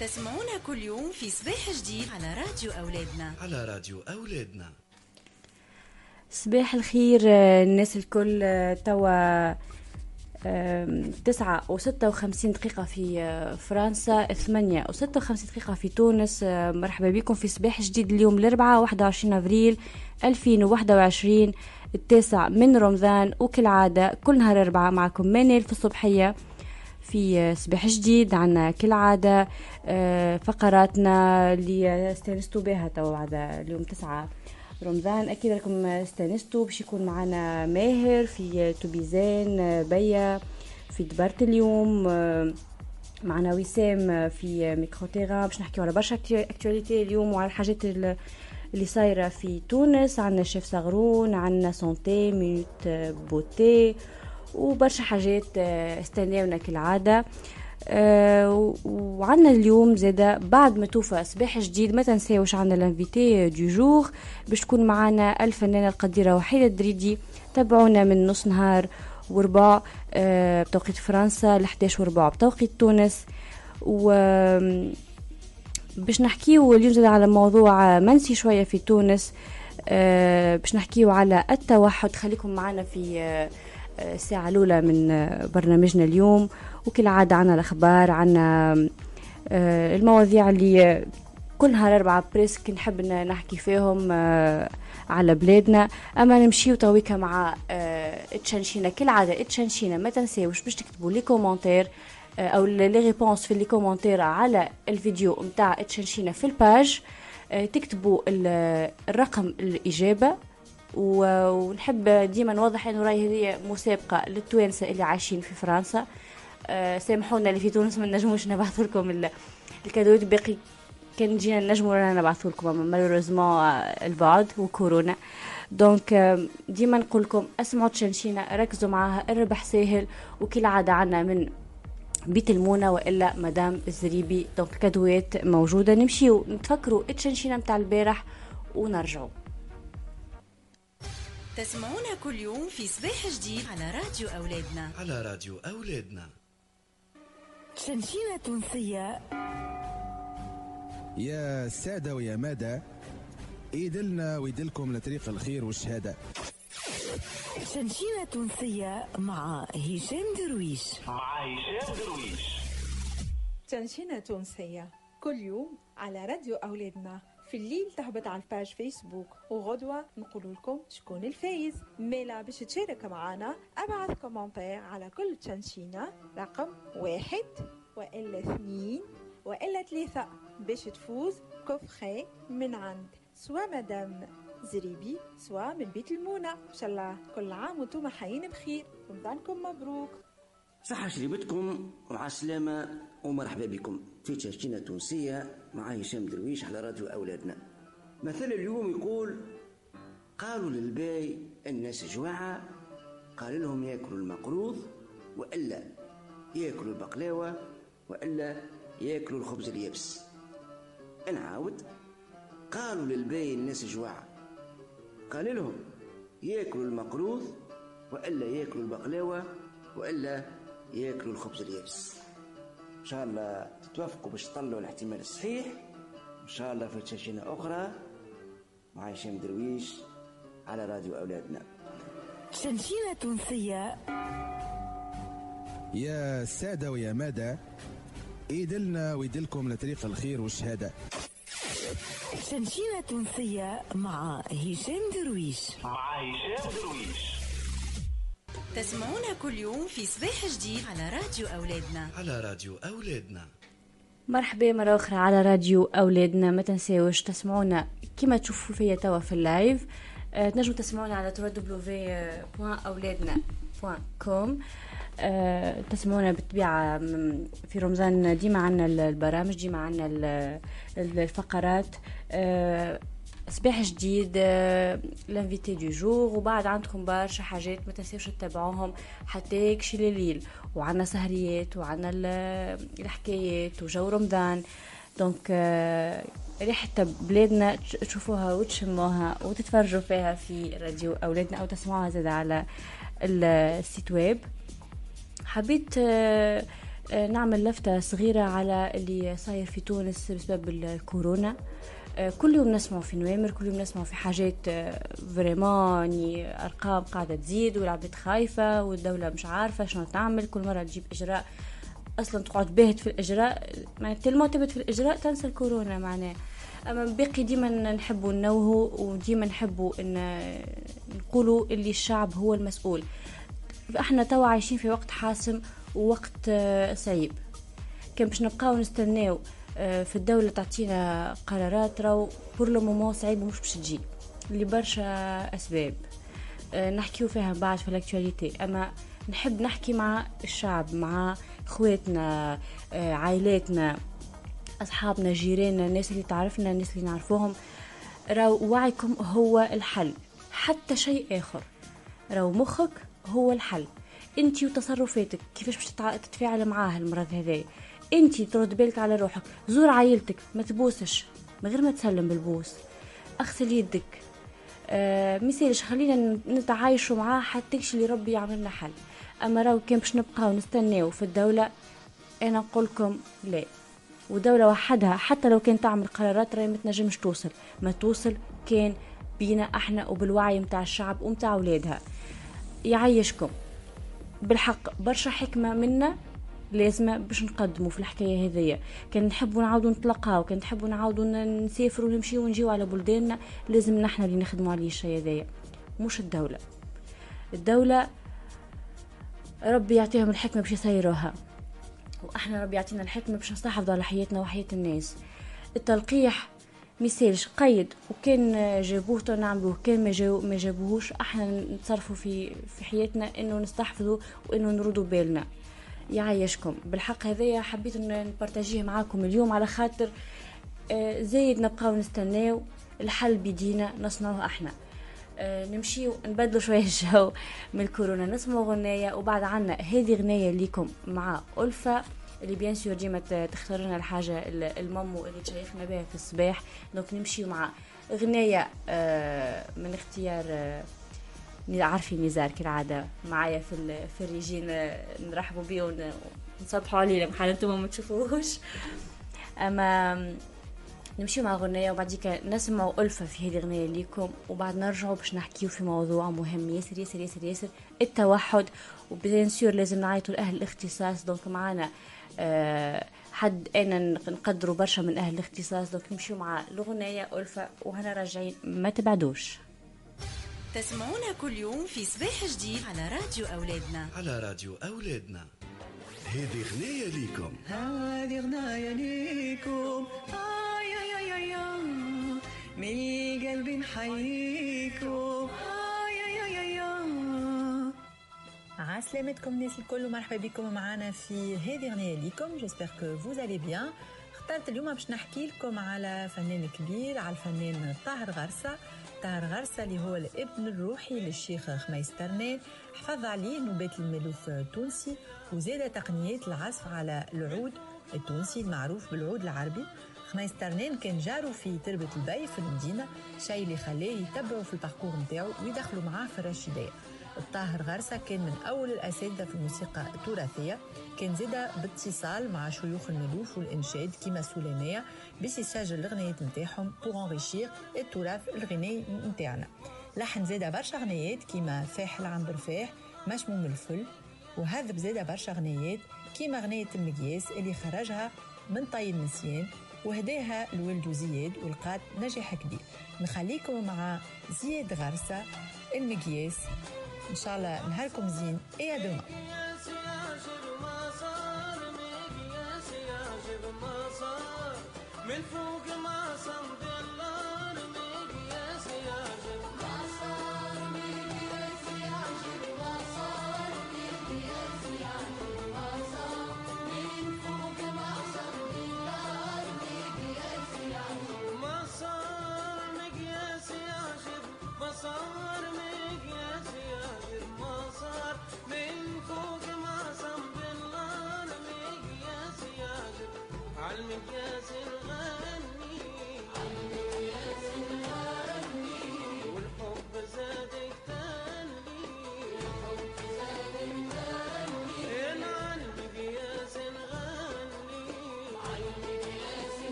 تسمعونا كل يوم في صباح جديد على راديو أولادنا. على راديو أولادنا. صباح الخير آه، الناس الكل آه، توا تسعة وستة وخمسين دقيقة في آه، فرنسا ثمانية وستة وخمسين دقيقة في تونس. مرحبا بكم في صباح جديد اليوم الأربعاء واحد وعشرين أفريل ألفين وواحد وعشرين التاسع من رمضان. وكالعادة كل نهار أربعاء معكم مانيل في الصبحية. في آه، صباح جديد عنا كالعادة آه، فقراتنا اللي استانستوا بها توا بعد اليوم تسعة رمضان. أكيد راكم استانستوا باش يكون معنا ماهر في توبيزان بيا في دبرت اليوم معنا وسام في ميكرو تيران باش نحكيو على برشا أكتواليتي اليوم وعلى الحاجات ال- اللي صايرة في تونس. عندنا الشيف صغرون عندنا سونتي مينوت beauté وبرشا حاجات آه، استناونا كالعادة. آه، وعندنا اليوم زادا بعد ما توفى صباح جديد ما تنساوش عندنا l'invitée du jour باش تكون معنا الفنانة القديرة وحيدة الدريدي تابعونا من نص نهار وربع آه، بتوقيت فرنسا ل 11 وربع بتوقيت تونس. و باش نحكيو اليوم زاد على موضوع منسي شوية في تونس. باش نحكيو على التوحد. خليكم معنا في الساعة الأولى من برنامجنا اليوم وكالعادة عنا الأخبار عنا آه، المواضيع اللي كل نهار أربعة presque نحب نحكي فيهم آه، على بلادنا. أما نمشيو تويكا مع آه، تشنشينا كالعادة تشنشينا ما تنساوش باش تكتبوا لي commentaire أو les réponses في les commentaires على الفيديو نتاع تشنشينا في ال page. تكتبوا ال- الرقم الإجابة. ونحب ديما نوضح إنه راهي هذه مسابقة للتوانسة اللي عايشين في فرنسا. آه، سامحونا اللي في تونس ما نجموش نبعث لكم ال- ال cadeauوات باقي كان جينا نجموا رانا نبعث لكم أما malheureusement البعد وكورونا. donc آه، ديما نقول لكم اسمعوا تشنشينا ركزوا معاها الربح ساهل وكالعادة عنا من بيت المونة وإلا مدام الزريبي donc ال cadeauوات موجودة. نمشيو نتفكروا التشنشينة متاع البارح ونرجعوا تسمعونا كل يوم في صباح جديد على راديو أولادنا. على راديو أولادنا. شنشينة تونسية. يا سادة ويا مادة إيدلنا ويدلكم لطريق الخير والشهادة. شنشينة تونسية مع هشام درويش. تنشينة تونسية كل يوم على راديو أولادنا. في الليل تهبط على ال page فيسبوك. وغدوة نقول لكم شكون الفايز. ميلا باش تشارك معنا أبعث commentaire على كل تشنشينة رقم واحد وإلا اثنين وإلا ثلاثة باش تفوز coffret من عند. soit مدام زريبي soit من بيت المونة. إن شاء الله كل عام وأنتم حيين بخير. رمضانكم مبروك. صحة شريبتكم ومع السلامة ومرحبا بكم. في تشاشينة تونسية مع هشام درويش على راديو أولادنا. مثل اليوم يقول قالوا للباي الناس جواعة قال لهم ياكلوا المقروض وإلا ياكلوا البقلاوة وإلا ياكلوا الخبز اليابس. نعاود قالوا للباي الناس جواعة قال لهم ياكلوا المقروض وإلا ياكلوا البقلاوة وإلا ياكلوا الخبز اليابس. شاء الله تتوافقوا باش تطلعوا الاحتمال الصحيح. إن شاء الله في تشاشينة أخرى مع هشام درويش على راديو أولادنا. شنشينة تونسية. يا سادة ويا مادة إيدلنا ويدلكم لطريق الخير والشهادة. شنشينة تونسية مع هشام درويش. تسمعونا كل يوم في صباح جديد على راديو أولادنا. على راديو أولادنا. مرحبا مرة أخرى على راديو أولادنا. ما تنساوش تسمعونا كما تشوفوا فيا توا في اللايف. آه، تنجموا تسمعونا على www.aouladna.com آه، تسمعونا بالطبيعة في رمضان. ديما عنا البرامج ديما عنا ال- الفقرات. آه، صباح جديد l'invité du jour وبعد عندكم برشا حاجات ما تنساوش تتابعوهم حتى يكشي الليل وعنا سهريات وعنا ال- الحكايات وجو رمضان. donc آه، ريحة بلادنا تش- تشوفوها وتشموها وتتفرجوا فيها في راديو أولادنا أو تسمعوها زاد على ال site web. حبيت آه، آه، نعمل لفتة صغيرة على اللي صاير في تونس بسبب الكورونا آه، كل يوم نسمع في نوامر كل يوم نسمع في حاجات vraiment يعني أرقام قاعدة تزيد والعباد خايفة والدولة مش عارفة شنو تعمل كل مرة تجيب إجراء أصلا تقعد باهت في الإجراء معناها تلمو تبت في الإجراء تنسى الكورونا معناه أما باقي ديما نحبوا نوهوا وديما نحبوا إن نقولوا اللي الشعب هو المسؤول. إحنا توا عايشين في وقت حاسم ووقت آه، صعيب كان باش نبقاو نستناو آه، في الدولة تعطينا قرارات راهو بور لو مومون صعيب ومش باش تجي. لبرشا أسباب. آه، نحكيو فيها بعد في الاكtualité أما نحب نحكي مع الشعب مع خواتنا آه، عائلاتنا أصحابنا جيراننا الناس اللي تعرفنا الناس اللي نعرفوهم. راهو وعيكم هو الحل. حتى شيء آخر. راهو مخك هو الحل. انت وتصرفاتك كيفاش باش تتفاعل معاه المرض هذا انت ترد بالك على روحك. زور عائلتك ما تبوسش. من غير ما تسلم بالبوس. اغسل يدك. آه مثالش خلينا نتعايشوا معاه حتى اللي ربي يعمل لنا حل. أما راهو كان باش نبقاو نستناو في الدولة أنا نقول لكم لا. ودولة وحدها حتى لو كانت تعمل قرارات راهي ما تنجمش توصل. ما توصل كان بينا إحنا وبالوعي متاع الشعب ومتاع أولادها. يعيشكم. بالحق برشا حكمة منا لازمة باش نقدموا في الحكاية هذيا. كان نحبوا نعاودوا نتلقاو كان نحبوا نعاودوا نسافروا ونمشيو ونجيو على بلداننا لازم نحنا اللي نخدموا عليه الشيء هذايا مش الدولة. الدولة ربي يعطيهم الحكمة باش يسيروها. وأحنا ربي يعطينا الحكمة باش نستحفظوا على حياتنا وحياة الناس. التلقيح ميسالش قيد وكان جابوه تو نعملوه كان ما ما جابوهوش أحنا نتصرفوا في في حياتنا إنه نستحفظوا وإنه نردوا بالنا. يعيشكم. بالحق هذايا حبيت نبارتاجيه معاكم اليوم على خاطر آه، زايد نبقاو نستناو الحل بيدينا نصنعوه إحنا. آه، نمشيو نبدلوا شوية الجو من الكورونا نسمعوا غناية وبعد عنا هذه غناية ليكم مع ألفة اللي bien sûr ديما تختار لنا الحاجة ال- المامو اللي تشيخنا بها في الصباح. donc نمشيو مع غناية آه، من اختيار عارفين نزار كالعادة معايا في في الريجين آه، نرحبوا بيه ون- ونصبحوا عليه لما حال أنتم ما تشوفوهوش. أما نمشيو مع غنية وبعديك نسمعوا ألفة في هذه الغنية ليكم وبعد نرجعوا باش نحكيو في موضوع مهم. ياسر ياسر ياسر ياسر التوحد و bien sûr لازم نعيطوا لأهل الاختصاص. donc معانا آه، حد أنا نقدروا برشا من أهل الاختصاص. donc نمشيو مع الغنية ألفة وهنا راجعين ما تبعدوش. تسمعونا كل يوم في صباح جديد على راديو أولادنا. على راديو أولادنا. هذه غنية ليكم. هذه غناية ليكم. آي آي آي آي آي. من القلب نحييكم آي آي آي آي آي. عسلامتكم الناس الكل ومرحبا بكم معنا في هذه غنية ليكم. j'espère que vous allez bien اخترت اليوم باش نحكي لكم على فنان كبير على الفنان طاهر غرسة. طاهر غرسة اللي هو الابن الروحي للشيخ خميس ترنان حفظ عليه نوبات الملوف التونسي وزاد تقنيات العزف على العود التونسي المعروف بالعود العربي. خميس ترنان كان جاره في تربة البي في المدينة شيء اللي خلاه يتبعوا في ال parcours نتاعو ويدخلوا معاه في الرشيدية. الطاهر غرسة كان من أول الأساتذة في الموسيقى التراثية. كان زيدا باتصال مع شيوخ الملوف والإنشاد كيما سليمية باش يسجل الغنيات نتاعهم pour enrichir التراث الغنائي نتاعنا. لحن زيدا برشا غنيات كيما فاح العنبر فاح مشموم الفل. وهذب زيدا برشا غنيات كيما غنية المقياس اللي خرجها من طي النسيان وهداها لولده زياد ولقات نجاح كبير. نخليكم مع زياد غرسة المقياس. ان شاء الله نهاركم زين إيه دوما من فوق ما صمد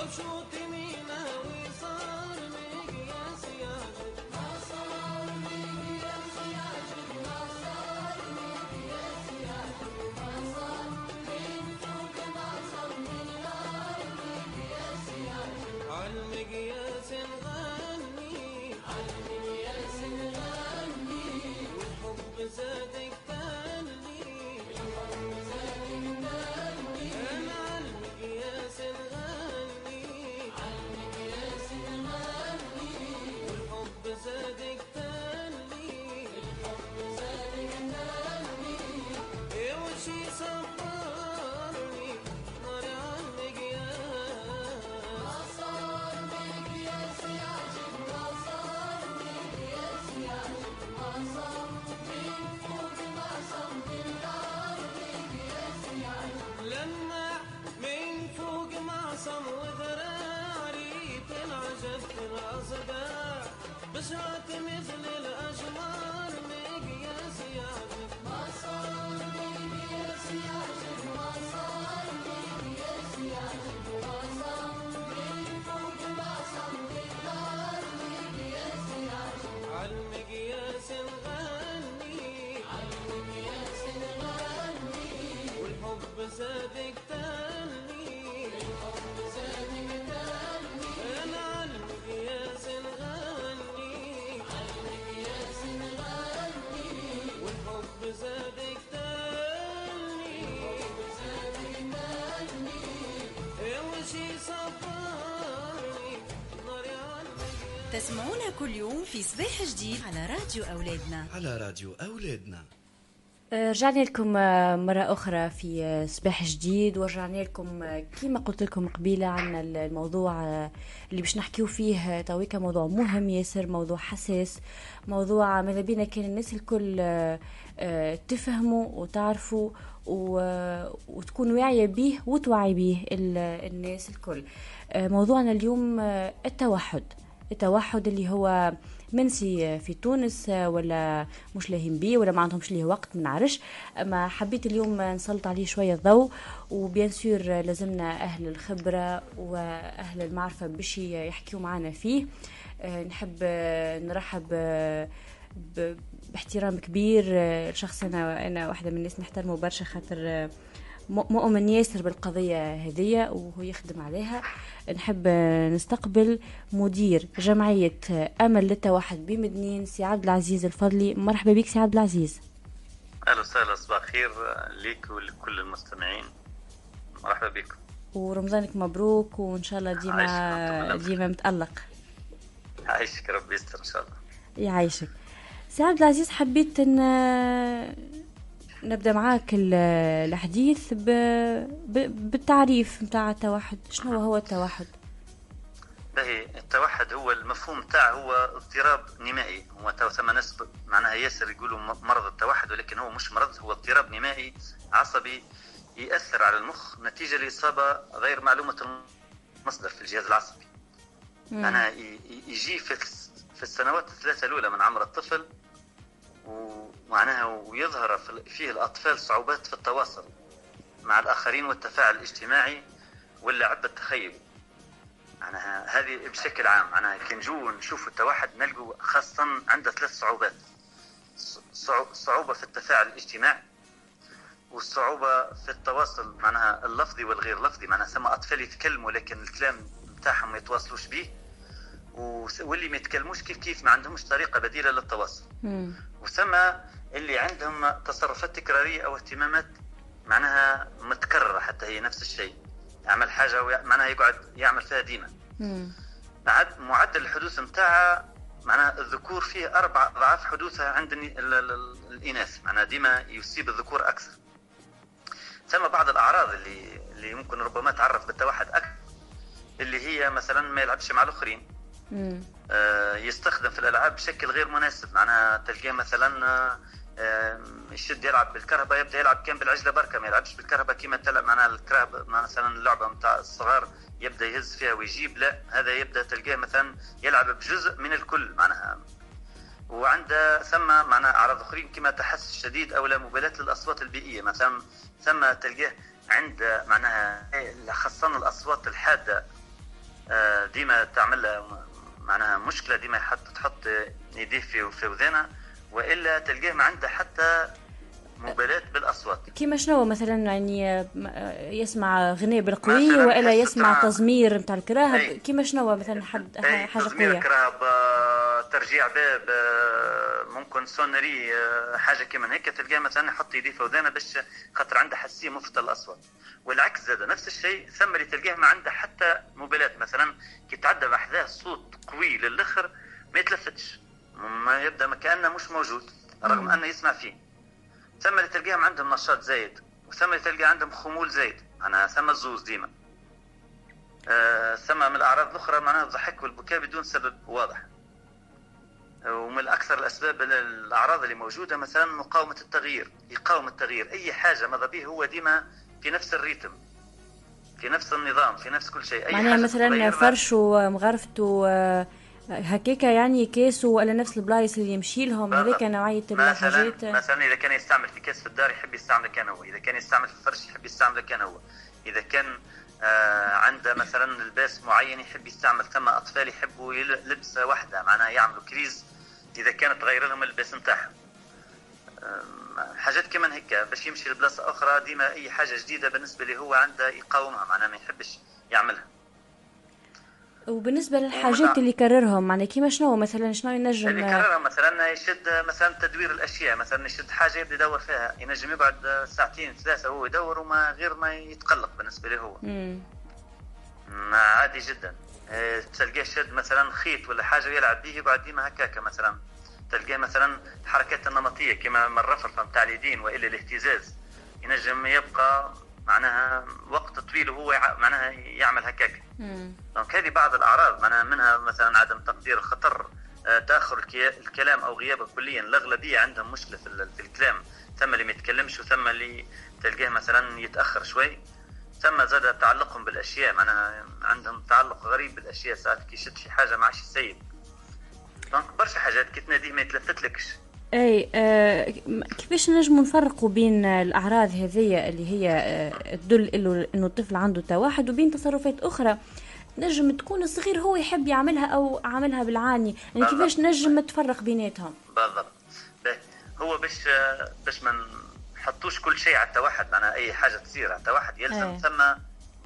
我说 تسمعونا كل يوم في صباح جديد على راديو أولادنا. على راديو أولادنا. آه، رجعنا لكم آه، مرة أخرى في آه، صباح جديد ورجعنا لكم كما قلت لكم قبيلة عن الموضوع اللي باش نحكيو فيه تويكا موضوع مهم ياسر موضوع حساس موضوع ماذا بينا كان الناس الكل تفهموا وتعرفوا وتكون واعية به وتوعي به ال- الناس الكل. موضوعنا اليوم التوحد. التوحد اللي هو منسي في تونس ولا مش لاهين بيه ولا ما عندهمش ليه وقت ما نعرفش. أما حبيت اليوم نسلط عليه شوية ضوء وبيان سور لازمنا أهل الخبرة وأهل المعرفة باش يحكيوا معنا فيه. آه، نحب آه، نرحب آه، باحترام كبير آه، شخص أنا أنا واحدة من الناس نحترمه برشا خاطر آه، مؤمن ياسر بالقضية هذية وهو يخدم عليها. نحب نستقبل مدير جمعية أمل للتوحد بمدنين سي عبد العزيز الفضلي. مرحبا بك سي عبد العزيز. أهلا وسهلا صباح خير ليك ولكل المستمعين. مرحبا بكم ورمضانك مبروك وإن شاء الله ديما ديما متألق. عايشك ربي يستر إن شاء الله. يعيشك سي عبد العزيز حبيت إن نبدأ معاك ال- الحديث ب... ب... بالتعريف نتاع التوحد. شنو هو التوحد؟ باهي التوحد هو المفهوم تاعه هو اضطراب نمائي. هو تو ثم ناس معناها ياسر يقولوا مرض التوحد ولكن هو مش مرض هو اضطراب نمائي عصبي يأثر على المخ نتيجة لإصابة غير معلومة المصدر في الجهاز العصبي. معناها ي- ي- يجي في في السنوات الثلاثة الأولى من عمر الطفل ومعناها ويظهر فيه الأطفال صعوبات في التواصل مع الآخرين والتفاعل الاجتماعي واللعب بالتخيل معناها هذه بشكل عام معناها كي نجو نشوفوا التوحد نلقوا خاصة عنده ثلاث صعوبات. صعوبة في التفاعل الاجتماعي والصعوبة في التواصل معناها اللفظي والغير لفظي معناها ثم أطفال يتكلموا لكن الكلام بتاعهم ما يتواصلوش وس- واللي ما يتكلموش كيف كيف ما عندهمش طريقة بديلة للتواصل. وثم اللي عندهم تصرفات تكرارية أو اهتمامات معناها متكررة حتى هي نفس الشيء. يعمل حاجة ويع- معناها يقعد يعمل فيها ديما. معد- معدل الحدوث متاعها معناها الذكور فيه أربع أضعاف حدوثها عند الني- ال- ال- ال- الإناث. معناها ديما يصيب الذكور أكثر. ثم بعض الأعراض اللي اللي ممكن ربما تعرف بالتوحد أكثر اللي هي مثلا ما يلعبش مع الآخرين. آه، يستخدم في الألعاب بشكل غير مناسب. معناها تلقاه مثلا آه، آه، يشد يلعب بالكهرباء يبدأ يلعب كان بالعجله بركة ما يلعبش بالكهرباء كيما تلعب. معناها الكهرباء مثلا اللعبة نتاع الصغار يبدأ يهز فيها ويجيب لا هذا يبدأ تلقاه مثلا يلعب بجزء من الكل. معناها وعنده ثم معناها أعراض أخرين كما تحسس شديد أو لا مبالاة للأصوات البيئية. مثلا ثم تلقاه عند معناها خاصة الأصوات الحادة آه، ديما تعمل معناها مشكلة ديما يحط تحط يديه في في وذنها وإلا تلقاه ما عنده حتى مبالاة بالأصوات. كيما شنو مثلا يعني آه، يسمع غناء بالقوي وإلا يسمع مع- تزمير نتاع الكراهب. كيما شنو مثلا حد حاجة قويه آه، ترجيع باب آه، ممكن سونري آه، حاجة كيما هيك تلقاه مثلا يحط يديه في ودانه باش خاطر عنده حساسية مفرطه الأصوات. والعكس زاد نفس الشيء ثم اللي تلقاه ما عنده حتى مبالاة. مثلا كي تعدى بحذاه صوت قوي للآخر ما يتلفتش. ما يبدأ ما كأنه مش موجود رغم. أنه يسمع فيه. ثم اللي تلقاهم عندهم نشاط زايد وثم اللي تلقى عندهم خمول زايد. معناها ثم الزوز ديما. آه، ثم من الأعراض الأخرى معناها الضحك والبكاء بدون سبب واضح. ومن أكثر الأسباب ال- الأعراض اللي موجودة مثلا مقاومة التغيير يقاوم التغيير. أي حاجة ماذا به هو ديما في نفس الريتم في نفس النظام في نفس كل شيء. أي معناها مثلا فرشه مغرفته هكاكا يعني كاسه ولا نفس البلايص اللي يمشي لهم هذيك نوعية الحاجات مثلا إذا كان يستعمل في كاس في الدار يحب يستعمله كان هو إذا كان يستعمل في الفرش يحب يستعمله كان هو. إذا كان آه عنده مثلا لباس معين يحب يستعمل ثم أطفال يحبوا لبسه واحدة معناها يعملوا كريز إذا كانت تغير لهم اللباس نتاعهم. حاجات كمان هيك باش يمشي لبلاصة أخرى ديما أي حاجة جديدة بالنسبة لي هو عنده يقاومها معناها ما يحبش يعملها. وبالنسبة للحاجات اللي يكررهم معناها كيما شنو؟ مثلا شنو ينجم اللي كررها مثلا يشد مثلا تدوير الأشياء مثلا يشد حاجة يبدأ يدور فيها ينجم يقعد ساعتين ثلاثة وهو يدور وما غير ما يتقلق بالنسبة له هو. عادي جدا. آه، تلقاه شد مثلا خيط ولا حاجة ويلعب به يقعد ديما هكاك مثلا. تلقاه مثلا الحركات النمطية كما من الرفرفه نتاع اليدين وإلا الاهتزاز. ينجم يبقى معناها وقت طويل وهو معناها يعمل هكاك. دونك هذه بعض الأعراض معناها منها مثلا عدم تقدير الخطر آه، تأخر الكلام أو غيابه كليا. الأغلبية عندهم مشكلة في, ال- في الكلام. ثم اللي ما يتكلمش وثم اللي تلقاه مثلا يتأخر شوي. ثم زاد تعلقهم بالأشياء. معناها عندهم تعلق غريب بالأشياء. ساعات كي يشد شي حاجة ما عادش يسيب. donc برشا حاجات كي تناديه ما يتلفتلكش. أي آه كيفاش نجموا نفرقوا بين الأعراض هذية اللي هي آه تدل إنه الطفل عنده توحد وبين تصرفات أخرى؟ نجم تكون الصغير هو يحب يعملها أو عاملها بالعاني. يعني. كيفاش نجم تفرق بيناتهم؟ بالضبط. هو باش باش ما نحطوش كل شيء على التوحد معناها أي حاجة تصير على التوحد يلزم. ثم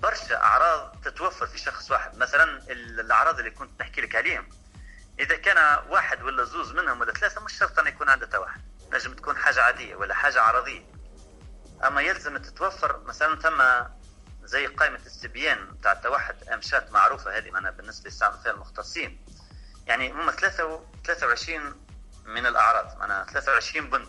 برشا أعراض تتوفر في شخص واحد. مثلا ال- الأعراض اللي كنت نحكي لك عليهم. إذا كان واحد ولا زوز منهم ولا ثلاثة مش شرط انه يكون عنده توحد نجم تكون حاجة عادية ولا حاجة عرضية. أما يلزم تتوفر مثلا ثم زي قائمة استبيان بتاع التوحد أمشات معروفة هذه معناها بالنسبة يستعمل فيها المختصين. يعني هم 23 من الأعراض معناها 23 بنت.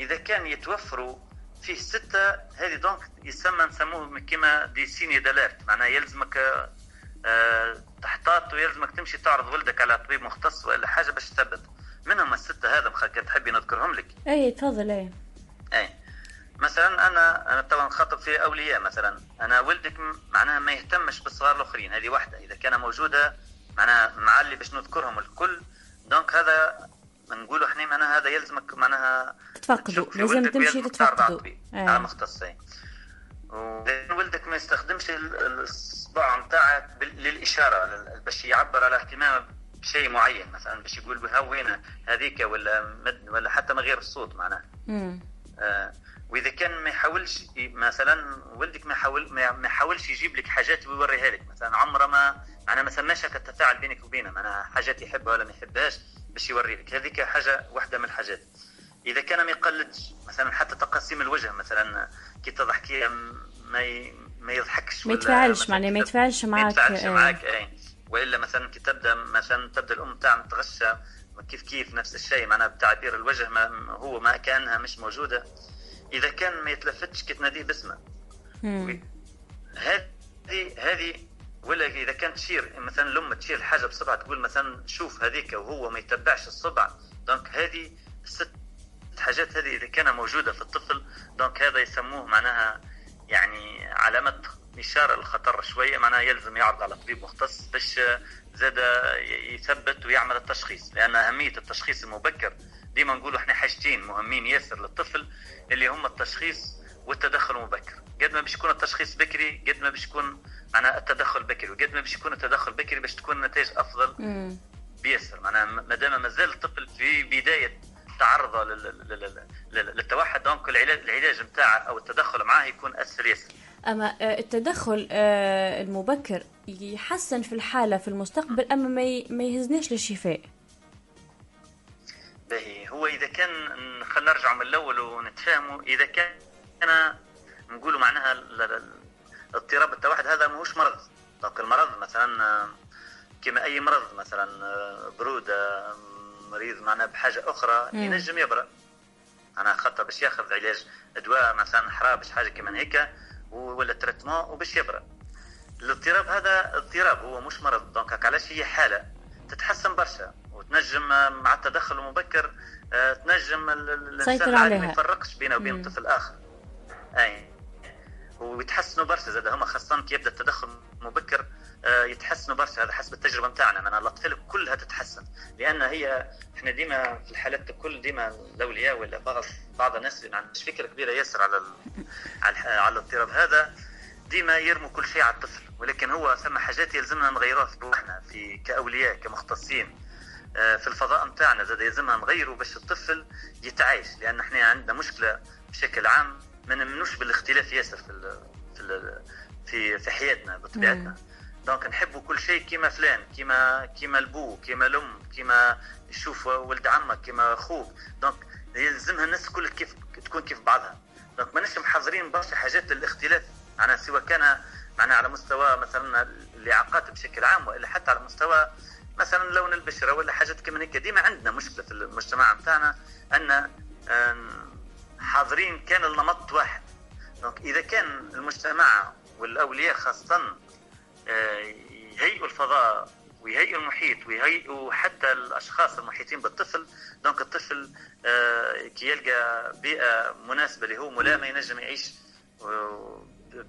إذا كان يتوفروا فيه ستة هذه دونك يسمى نسموه كما دي سيني داليرت معناها يلزمك آه، تحتاط ويلزمك تمشي تعرض ولدك على طبيب مختص ولا حاجة باش تثبت. منهم الستة هذا مخا كان تحبي نذكرهم لك؟ اي تفضل اي اي مثلا أنا أنا طبعا خاطب في أولياء مثلا. أنا ولدك معناها ما يهتمش بالصغار الآخرين هذه واحدة. إذا كان موجودة معناها مع اللي باش نذكرهم الكل. donc هذا نقولوا إحنا معناها هذا يلزمك معناها تفقدوا لازم تمشي تعرض على تتفقدوا. وإذا ولدك ما يستخدمش ال- الاصبع بال- للإشارة لل- باش يعبر على اهتمامه بشيء معين مثلا باش يقول ها وين هذيك ولا مد ولا حتى من غير الصوت معناها. مم. آه، وإذا كان ما يحاولش مثلا ولدك ما يحاول ما يحاولش يجيب لك حاجات ويوريها لك مثلا عمره ما معناها ما سماش هكا التفاعل بينك وبينه معناها حاجات يحبها ولا ما يحبهاش باش يوري لك. هذيك حاجة واحدة من الحاجات. إذا كان ما يقلدش مثلا حتى تقاسيم الوجه مثلا كي تضحكي ما ي... ما يضحكش ما يتفاعلش مثلاً معناها ما يتفاعلش ما معاك يتفاعلش آه. معاك أي وإلا مثلا كي تبدأ مثلا تبدأ الأم تاعنا تغشى كيف كيف نفس الشيء معناها بتعبير الوجه ما هو ما كأنها مش موجودة إذا كان ما يتلفتش كي تناديه باسمه. هذه هذه ولا إذا كانت تشير مثلا الأم تشير حاجة بصبعها تقول مثلا شوف هذيك وهو ما يتبعش الصبع donc هذه الست حاجات هذه إذا كان موجودة في الطفل donc هذا يسموه معناها يعني علامة اشاره للخطر شوية معناها يلزم يعرض على طبيب مختص باش زاد يثبت ويعمل التشخيص. لأن أهمية التشخيص المبكر ديما نقولوا إحنا حاجتين مهمين ياسر للطفل اللي هم التشخيص والتدخل المبكر. قد ما باش يكون التشخيص بكري قد ما باش يكون معناها التدخل بكري وقد ما باش يكون التدخل بكري باش تكون النتائج أفضل. بيسر معناها ما دام مازال الطفل في بداية تعرضه لل- لل- لل- لل- للتوحد دونك العلاج نتاعه أو التدخل معاه يكون اسهل ياسر أما آه، التدخل آه، المبكر يحسن في الحالة في المستقبل أما ما يهزناش للشفاء. باهي. هو إذا كان خلينا نرجع من الأول ونتفاهموا إذا كان أنا نقولوا معناها اضطراب التوحد هذا ماهوش مرض. donc المرض مثلا آه، كما أي مرض مثلا برودة آه، مريض معناها بحاجة أخرى مم. ينجم يبرأ أنا خاطر باش ياخذ علاج ادواء مثلا حرابش حاجة كمان هيك ولا traitement وباش يبرأ الاضطراب هذا اضطراب هو مش مرض donc علاش هي حالة تتحسن برشا وتنجم مع التدخل المبكر آه، تنجم الإنسان ما. يفرقش بينه وبين. طفل آخر أي ويتحسنوا برشا زاد هما خاصة كي يبدأ التدخل المبكر يتحسنوا برشا هذا حسب التجربة نتاعنا من الاطفال كلها تتحسن. لأن هي إحنا ديما في الحالات الكل ديما الأولياء ولا بعض بعض الناس ما عندهاش فكره كبيره ياسر على على الاضطراب هذا ديما يرموا كل شيء على الطفل. ولكن هو ثم حاجات يلزمنا نغيروها في روحنا في كأولياء كمختصين. آه، في الفضاء نتاعنا زاد يلزمها نغيروا باش الطفل يتعايش. لأن إحنا عندنا مشكلة بشكل عام ما نآمنوش بالاختلاف ياسر في في في في حياتنا بطبيعتنا. donc نحبوا كل شيء كيما فلان كيما كيما البو كيما الأم كيما يشوف ولد عمك كيما أخوك donc يلزمها الناس كل كيف تكون كيف بعضها. donc ماناش محضرين برشا حاجات للاختلاف. معناها سواء كان معناها على مستوى مثلا الإعاقات بشكل عام وإلا حتى على مستوى مثلا لون البشرة ولا حاجات كمان هيك ديما عندنا مشكلة في المجتمع نتاعنا أن حاضرين كان النمط واحد. donc إذا كان المجتمع والأولياء خاصة يهيئوا الفضاء ويهيئوا المحيط ويهيئوا حتى الأشخاص المحيطين بالطفل. donc الطفل آه، كي يلقى بيئة مناسبة له ملائمه ينجم يعيش آه،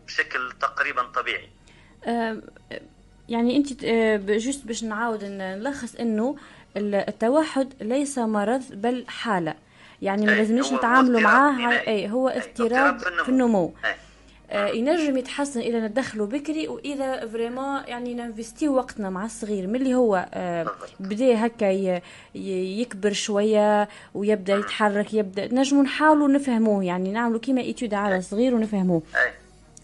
بشكل تقريبا طبيعي. آم، يعني أنت آه، juste باش نعاود نلخص إنه ال- التوحد ليس مرض بل حالة. يعني ما أي، لازمناش هو نتعاملوا معاه اي هو اضطراب اضطراب في النمو. في النمو. أي. آه، ينجم يتحسن اذا ندخله بكري وإذا vraiment يعني ن investiو وقتنا مع الصغير من اللي هو آه، بدأ هكا يكبر شوية ويبدأ يتحرك يبدأ نجموا نحاولوا نفهموه يعني نعملوا كيما étude على صغير ونفهموه.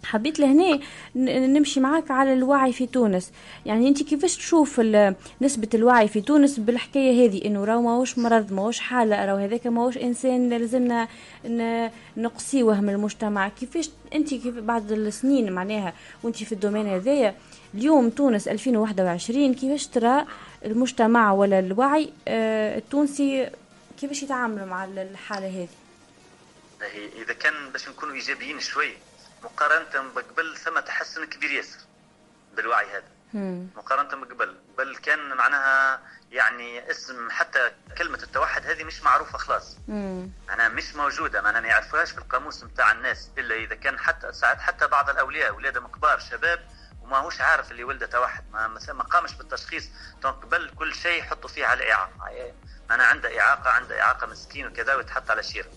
حبيت لهنا نمشي معاك على الوعي في تونس. يعني انت كيفاش تشوف نسبة الوعي في تونس بالحكاية هذه؟ إنه راهو ماهوش مرض ماهوش حالة راهو هذاك ماهوش إنسان لازمنا نقصيوه من المجتمع. كيفاش انت كيف بعد السنين معناها وانت في ال domaine هذايا اليوم تونس 2021 كيفاش ترى المجتمع ولا الوعي آه، التونسي كيفاش يتعاملوا مع الحالة هذه؟ إذا كان باش نكونوا إيجابيين شوي مقارنة بقبل ثم تحسن كبير ياسر بالوعي هذا. مم. مقارنة بقبل بل كان معناها يعني اسم حتى كلمة التوحد هذه مش معروفة خلاص. معناها مش موجودة معناها ما يعرفوهاش في القاموس نتاع الناس إلا إذا كان حتى ساعات حتى بعض الأولياء اولادهم كبار شباب وما هوش عارف اللي ولده توحد ما, ما ما قامش بالتشخيص. دونك بل كل شيء يحطوا فيه على إعاقة. أنا عنده إعاقة عنده إعاقة مسكين وكذا ويتحط على شيرة.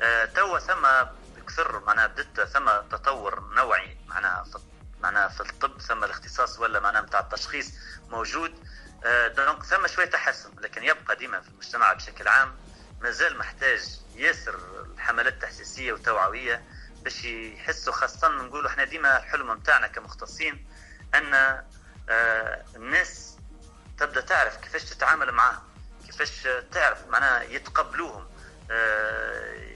آه، توا ثم كثر معناها بدت ثم تطور نوعي معناها معناها في الطب ثم الاختصاص ولا معناها نتاع التشخيص موجود. آه، دونك ثم شوية تحسن لكن يبقى ديما في المجتمع بشكل عام مازال محتاج ياسر الحملات تحسيسيه وتوعويه باش يحسوا خاصة نقولوا إحنا ديما الحلم نتاعنا كمختصين أن آه، الناس تبدأ تعرف كيفاش تتعامل معاهم كيفاش تعرف معناها يتقبلوهم. آه،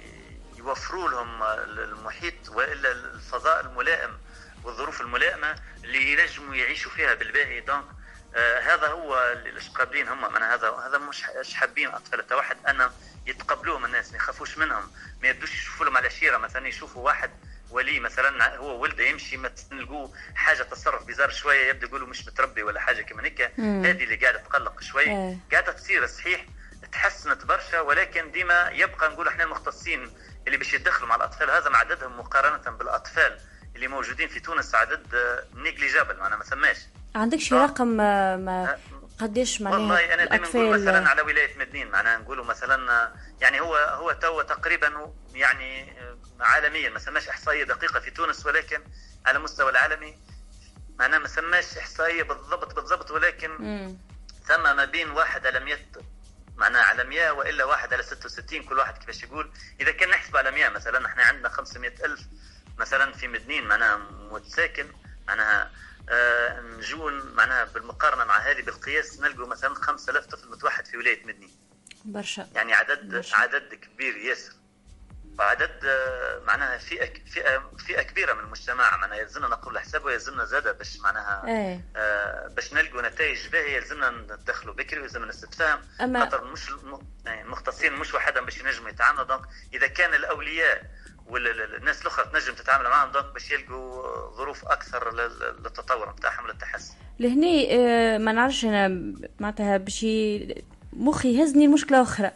يوفروا لهم المحيط وإلا الفضاء الملائم والظروف الملائمة اللي ينجموا يعيشوا فيها بالباهي. دونك آه هذا هو اللي قابلين هم من هذا هذا مش حابين اطفال التوحد أن يتقبلوهم الناس ما يخافوش منهم ما يبدوش يشوفوا لهم على شيرة. مثلا يشوفوا واحد ولي مثلا هو ولده يمشي ما تلقوه حاجة تصرف بزار شوية يبدأ يقولوا مش متربي ولا حاجة كما هيك. مم. هذه اللي قاعدة تقلق شوي. آه. قاعدة تصير صحيح تحسنت برشا ولكن ديما يبقى نقول إحنا المختصين اللي باش يتدخلوا مع الأطفال هذا مع عددهم مقارنة بالأطفال اللي موجودين في تونس عدد نيجليجابل معناها ما ثماش. عندك شي رقم آه، ما قديش معناها والله أنا دائما نقول مثلا على ولاية مدنين معناها نقولوا مثلا يعني هو هو تو تقريبا يعني عالميا ما سماش إحصائية دقيقة في تونس ولكن على مستوى العالمي معناها ما سماش إحصائية بالضبط بالضبط ولكن. ثم ما بين واحد على 100 معناها على 100 وإلا واحد على 66 كل واحد كيفاش يقول؟ إذا كان نحسب على 100 مثلا إحنا عندنا 500 ألف مثلا في مدنين معناها متساكن معناها آه نجون معناها بالمقارنة مع هذه بالقياس نلقوا مثلا 5000 طفل متوحد في ولاية مدنين برشا. يعني عدد برشا. عدد كبير ياسر. وعدد آه، معناها فئة فئة فئة كبيرة من المجتمع معناها يلزمنا نقروا حساب ويلزمنا زاده باش معناها إيه. آه، باش نلقوا نتائج باهية يلزمنا ندخلوا بكري ويلزمنا نستفهم أما- خاطر مش الم- يعني المختصين مش وحدهم باش ينجموا يتعاملوا. donc إذا كان الأولياء والناس الأخرى تنجم تتعامل معهم donc باش يلقوا ظروف أكثر لل- للتطور نتاعهم للتحسن لهني آه، ما نعرفش أنا معناتها باش مخي يهزني المشكلة أخرى.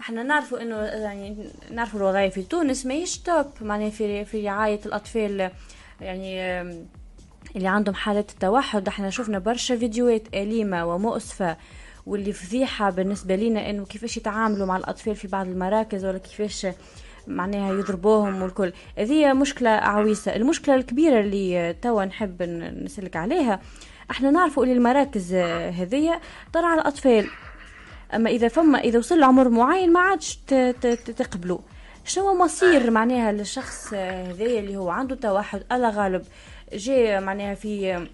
إحنا نعرفوا انه يعني نعرفوا الوضعية في تونس ماهيش توب معناها في في رعاية الأطفال يعني اللي عندهم حالة التوحد. إحنا شفنا برشا فيديوهات أليمة ومؤسفة واللي فضيحة بالنسبة لنا انه كيفاش يتعاملوا مع الأطفال في بعض المراكز ولا كيفاش معناها يضربوهم والكل. هذه مشكلة عويصة. المشكلة الكبيرة اللي توا نحب ن- نسلك عليها إحنا نعرفوا اللي المراكز هذية ترعى الأطفال. أما إذا فما إذا وصل عمر معين ما عادش تقبلوا. شنو مصير معناها للشخص هذايا اللي هو عنده توحد؟ الله غالب. جاء معناها في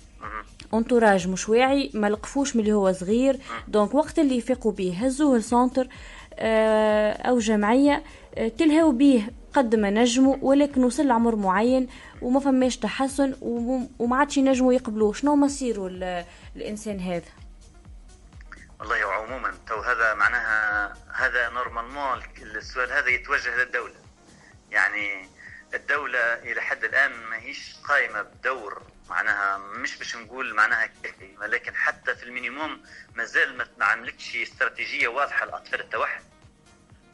entourage مش واعي ما لقفوش من اللي هو صغير. donc وقت اللي يفيقوا بيه هزوه ل centre آه، أو جمعية آه، تلهوا بيه قد ما نجموا ولكن وصل لعمر معين وما فماش تحسن وم- وما عادش ينجموا يقبلوه. شنو مصيره ال- الإنسان هذا؟ والله وعموما تو هذا معناها هذا normalement السؤال هذا يتوجه للدولة. يعني الدولة إلى حد الآن ما هيش قائمة بدور. معناها مش باش نقول معناها كافي. ولكن حتى في ال minimum مازال ما عملتش استراتيجية واضحة لأطفال التوحد.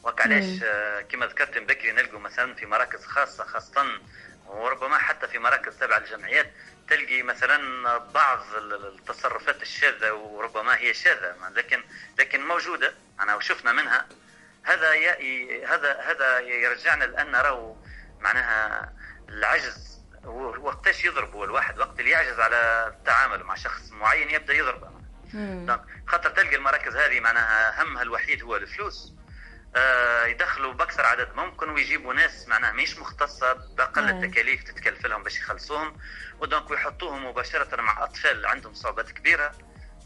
وك علاش. آه، كما ذكرت من بكري نلقوا مثلا في مراكز خاصة خاصة وربما حتى في مراكز تابعة للجمعيات تلقي مثلا بعض ال- التصرفات الشاذة وربما هي شاذة لكن لكن موجودة أنا وشفنا منها. هذا. هذا هذا يرجعنا لأن نرى معناها العجز وقتاش يضرب هو الواحد؟ وقت اللي يعجز على التعامل مع شخص معين يبدأ يضربه خاطر تلقى المراكز هذه معناها همها الوحيد هو الفلوس. يدخلوا بأكثر عدد ممكن ويجيبوا ناس معناها مش مختصة بأقل آه. التكاليف تتكلف لهم باش يخلصوهم و donc ويحطوهم مباشرة مع أطفال عندهم صعوبات كبيرة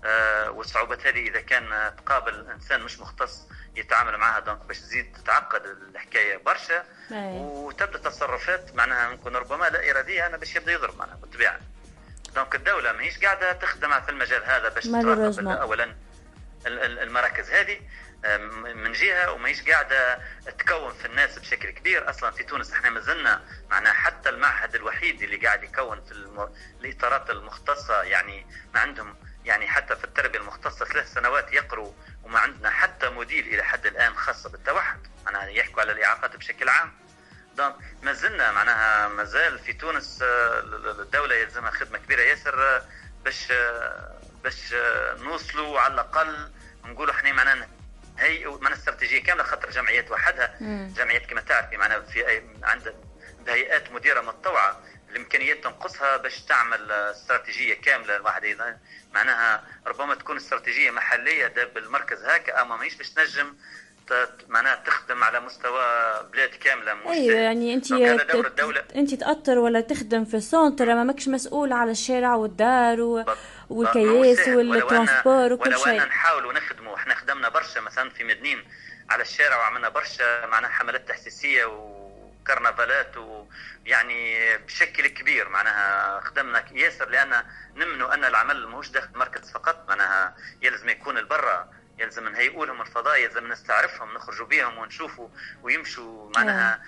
آه، والصعوبات هذه إذا كان تقابل إنسان مش مختص يتعامل معها donc باش تزيد تتعقد الحكاية برشا أي. وتبدأ تصرفات معناها ممكن ربما لا إرادية أنا باش يبدأ يضرب معناها بالطبيعة donc الدولة ماهيش قاعدة تخدم في المجال هذا باش. تراقب اولا ال- ال- المراكز هذه من جهة وماهيش قاعدة تكون في الناس بشكل كبير. أصلا في تونس إحنا ما زلنا معناها حتى المعهد الوحيد اللي قاعد يكون في الم... الإطارات المختصة يعني ما عندهم يعني حتى في التربية المختصة ثلاث سنوات يقروا وما عندنا حتى module إلى حد الآن خاصة بالتوحد. معناها يحكوا على الإعاقات بشكل عام. donc ما زلنا معناها ما زال في تونس آه، ال- ال- الدولة يلزمها خدمة كبيرة ياسر آه، باش آه، باش نوصلوا على الأقل نقولوا إحنا معناها هي معناها استراتيجية كاملة خاطر جمعيات وحدها. جمعيات كما تعرفي معناها في أي- عند هيئات مديرة متطوعة الإمكانيات تنقصها باش تعمل استراتيجية كاملة الواحد اذا معناها ربما تكون استراتيجية محلية ده بالمركز هكا أما ماهيش باش تنجم معناها تخدم على مستوى بلاد كاملة مش أيوه. يعني أنت دور أنت تأطر ولا تخدم في السونتر ما ماكش مسؤول على الشارع والدار و... والكياس. ولو والترانسبور وكل ولو شيء. أن نحاولوا نخدموا إحنا خدمنا برشا مثلا في مدنين على الشارع وعملنا برشا معناها حملات تحسيسيه وكرنفالات ويعني بشكل كبير. معناها خدمنا ياسر لأن نمنوا أن العمل ماهوش داخل المركز فقط. معناها يلزم يكون البرا يلزم نهيئوا لهم الفضاء يلزم نستعرفهم نخرجوا بهم ونشوفوا ويمشوا معناها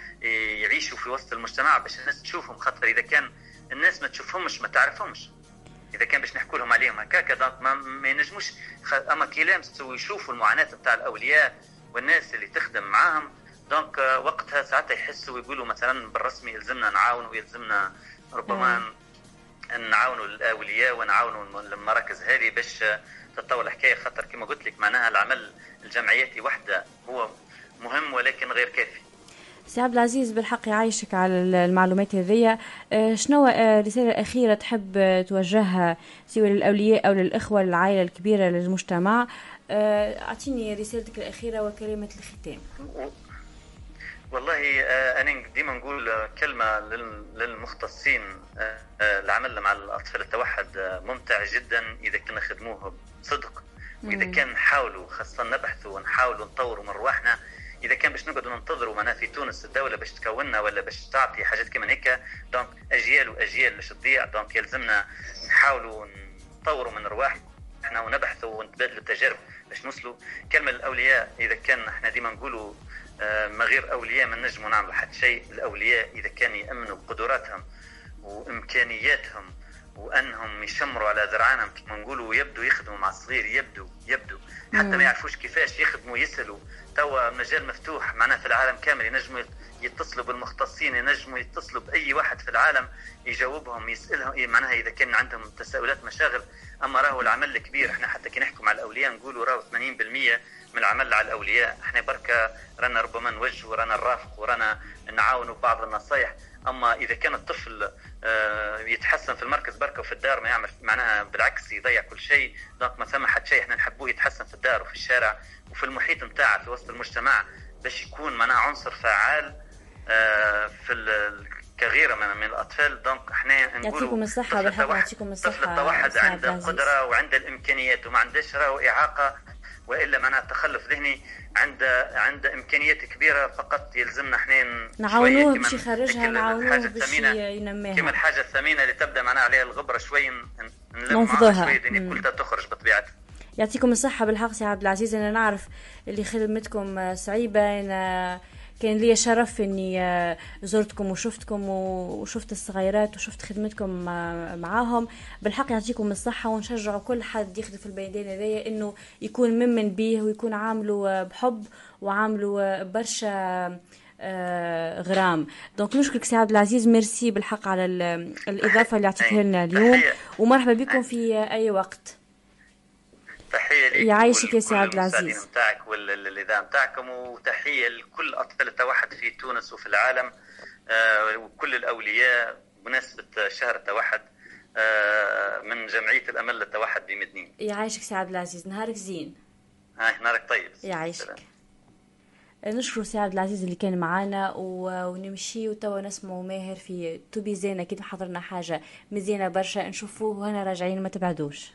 يعيشوا في وسط المجتمع باش الناس تشوفهم. خاطر إذا كان الناس ما تشوفهمش ما تعرفهمش. إذا كان باش نحكوا لهم عليهم هكاكا donc ما, ما ينجموش. أما كي لامسوا يشوفوا المعاناة نتاع الأولياء والناس اللي تخدم معاهم donc آه، وقتها ساعتها يحسوا ويقولوا مثلا بالرسمي يلزمنا نعاون ويلزمنا ربما نعاونوا الأولياء ونعاونوا المراكز هذه باش آه، تتطور الحكاية. خاطر كما قلت لك معناها العمل الجمعياتي وحده هو مهم ولكن غير كافي. سي عبد العزيز بالحق يعيشك على المعلومات هذيا. آه، شنو آه، رسالة أخيرة تحب توجهها سواء للأولياء أو للإخوة للعائلة الكبيرة للمجتمع؟ آه، أعطيني رسالتك الأخيرة وكلمة الختام. والله أنا ديما نقول كلمة لل- للمختصين العمل مع الأطفال. التوحد ممتع جدا إذا كنا خدموه بصدق. واذا مم. كان نحاولوا خاصة نبحثوا ونحاولوا نطوروا من رواحنا إذا كان باش نقعدوا ننتظروا معناها في تونس الدولة باش تكوننا ولا باش تعطي حاجات كيما هيك donc أجيال وأجيال باش تضيع donc يلزمنا نحاولوا نطوروا من رواحنا ونبحثوا ونتبادلوا التجارب باش نوصلوا كلمة للاولياء إذا كان إحنا ديما نقولوا آه، ما غير أولياء ما نجموا نعملوا حتى شيء الأولياء إذا كان يأمنوا بقدراتهم وإمكانياتهم وأنهم يشمروا على ذرعانهم كما نقولوا يبدوا يخدموا مع الصغير يبدوا يبدوا حتى. ما يعرفوش كيفاش يخدموا يسألوا. توا مجال مفتوح معناه في العالم كامل ينجموا يتصلوا بالمختصين ينجموا يتصلوا بأي واحد في العالم يجاوبهم يسألهم. إيه معناها إذا كان عندهم تساؤلات مشاغل. أما راهو العمل الكبير إحنا حتى كي نحكوا مع الأولياء نقولوا راهو 80% من العمل على الأولياء. إحنا بركة رانا ربما نوجه ورانا نرافق ورانا نعاونوا بعض النصائح أما إذا كان الطفل آه، يتحسن في المركز بركة وفي الدار ما يعمل معناها بالعكس يضيع كل شيء دونك ما ثم حتى شيء إحنا نحبوه يتحسن في الدار وفي الشارع وفي المحيط نتاعه في وسط المجتمع باش يكون معناها عنصر فعال آه، في كغيره من, من الأطفال donc إحنا نقولوا يعطيكم الصحة بالحق التوحد- يعطيكم الصحة التوحد سي عبد عنده. القدره وعنده الإمكانيات وما عندهش راهو إعاقة وإلا معناها تخلف ذهني عنده عنده امكانيات كبيرة فقط يلزمنا إحنا نعاونوه باش يخرجها نعاونوه باش ينميها. كما الحاجة الثمينة اللي تبدأ معناها عليها الغبرة شوي ننفضوها. مم. كلها تخرج بطبيعتها يعطيكم الصحة بالحق سي عبد العزيز أنا نعرف اللي خدمتكم آه، صعيبة أنا كان لي شرف إني آه، زرتكم وشفتكم وشفت الصغيرات وشفت خدمتكم معاهم. بالحق يعطيكم الصحة ونشجعوا كل حد يخدم في البلدان هذيا إنه يكون مؤمن بيه ويكون عامله آه، بحب وعامله آه، برشا غرام. donc نشكرك سي عبد العزيز. ميرسي بالحق على ال- الإضافة اللي عطيتها لنا اليوم. ومرحبا بكم في أي وقت. تحية لك يعيشك يا سي عبد العزيز. نتاعك والاذاعه نتاعكم وتحية لكل اطفال التوحد في تونس وفي العالم آه، وكل الأولياء بمناسبه شهر التوحد آه، من جمعية الأمل للتوحد بمدنين يعيشك سي عبد العزيز. نهارك زين. هاي نهارك طيب. يعيشك. نشكر سي عبد العزيز اللي كان معانا و- ونمشي وتوا نسمعوا ماهر في توبي زين أكيد حضرنا حاجة مزيانه برشا. نشوفوه وهنا راجعين ما تبعدوش.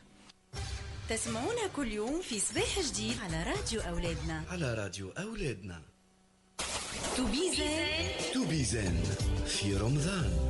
تسمعونا كل يوم في صباح جديد على راديو أولادنا. على راديو أولادنا. توبيزان توبيزان في رمضان.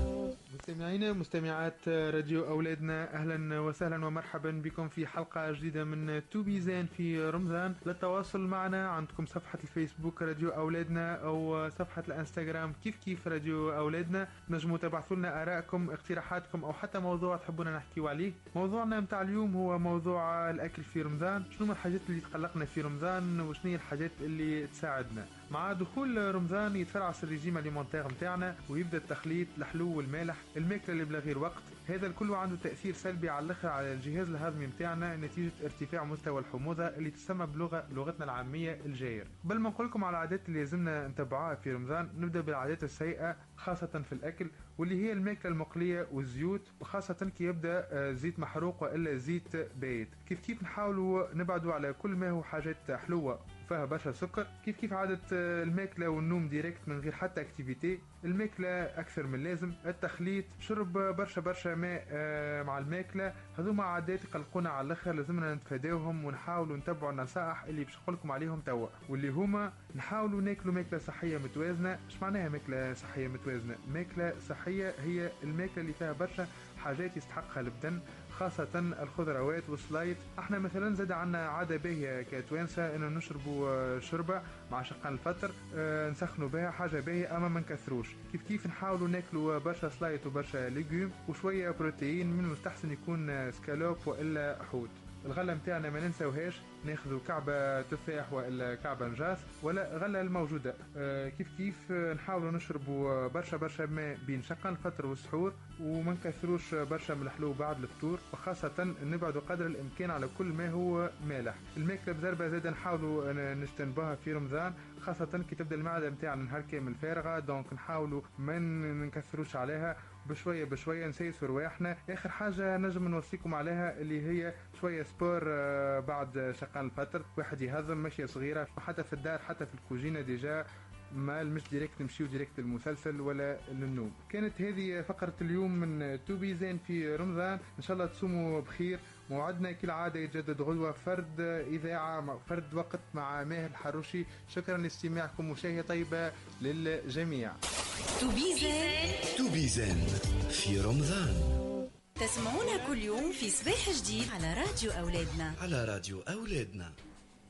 مستمعينا مستمعات راديو أولادنا أهلا وسهلا ومرحبا بكم في حلقة جديدة من توبي زين في رمضان. للتواصل معنا عندكم صفحة الفيسبوك راديو أولادنا أو صفحة الإنستغرام كيف كيف راديو أولادنا. نجموا تبعثوا لنا آرائكم اقتراحاتكم أو حتى موضوع تحبونا نحكيو عليه. موضوعنا متاع اليوم هو موضوع الأكل في رمضان. شنو الحاجات اللي تقلقنا في رمضان؟ وشنو الحاجات اللي تساعدنا؟ مع دخول رمضان يتفرعس ال régime alimentaire متاعنا ويبدأ التخليط الحلو والمالح الماكلة اللي بلا غير وقت. هذا الكل عنده تأثير سلبي على الأخر على الجهاز الهضمي متاعنا نتيجة ارتفاع مستوى الحموضة اللي تسمى بلغه بلغتنا العامية الجير. قبل ما نقول لكم على العادات اللي لازمنا نتبعوها في رمضان نبدأ بالعادات السيئة خاصة في الأكل واللي هي الماكلة المقلية والزيوت وخاصة كي يبدأ آه، زيت محروق وإلا زيت بايت. كيف كيف نحاولوا نبعدوا على كل ما هو حاجات حلوة. فيها برشا سكر. كيف كيف عادة آه، الماكلة والنوم direct من غير حتى activité الماكلة أكثر من اللازم التخليط شرب برشا برشا ماء آه، مع الماكلة. هذوما عادات يقلقونا على الأخر. لازمنا نتفاداوهم ونحاولوا نتبعوا النصائح اللي باش نقولكم عليهم توا. واللي هما نحاولوا ناكلوا ماكلة صحية متوازنة. إيش معناها ماكلة صحية متوازنة؟ ماكلة صحية هي الماكلة اللي فيها برشا حاجات يستحقها البدن. خاصة الخضروات والسلايط. إحنا مثلا زاد عنا عادة باهية كتوانسة إنه نشربوا شربة مع شقان الفطر آه، نسخنوا بها حاجة باهية أما ما نكثروش. كيف كيف نحاولوا ناكلوا برشا سلايط وبرشا ليجوم وشوية بروتين من المستحسن يكون سكالوب وإلا حوت. الغله متاعنا ما ننساوهاش. ناخذوا كعبة تفاح وإلا كعبة نجاس ولا غله الموجودة. آه كيف كيف آه، نحاولوا نشربوا آه، برشا برشا ماء بين شقان الفطر والسحور وما نكثروش برشا من الحلو بعد الفطور وخاصة نبعدوا قدر الإمكان على كل ما هو مالح. الماكلة بزربة زاد نحاولوا نجتنبوها في رمضان خاصة كي تبدأ المعدة نتاعنا نهار كامل فارغة donc نحاولوا ما نكثروش عليها. بشوية بشوية نسيسوا رواحنا. آخر حاجة نجم نوصيكم عليها اللي هي شوية sport آه، بعد شقان الفطر. واحد يهضم مشية صغيرة حتى في الدار حتى في الكوجينة déjà ما مش direct نمشيو direct المسلسل ولا للنوم. كانت هذه فقرة اليوم من تو بي زين في رمضان. إن شاء الله تصوموا بخير. موعدنا كالعادة يتجدد غدوة فرد إذاعة فرد وقت مع ماهر الحروشي. شكرا لاستماعكم وشاهية طيبة للجميع. توبيزان توبيزان في رمضان. تسمعونا كل يوم في صباح جديد على راديو أولادنا. على راديو أولادنا.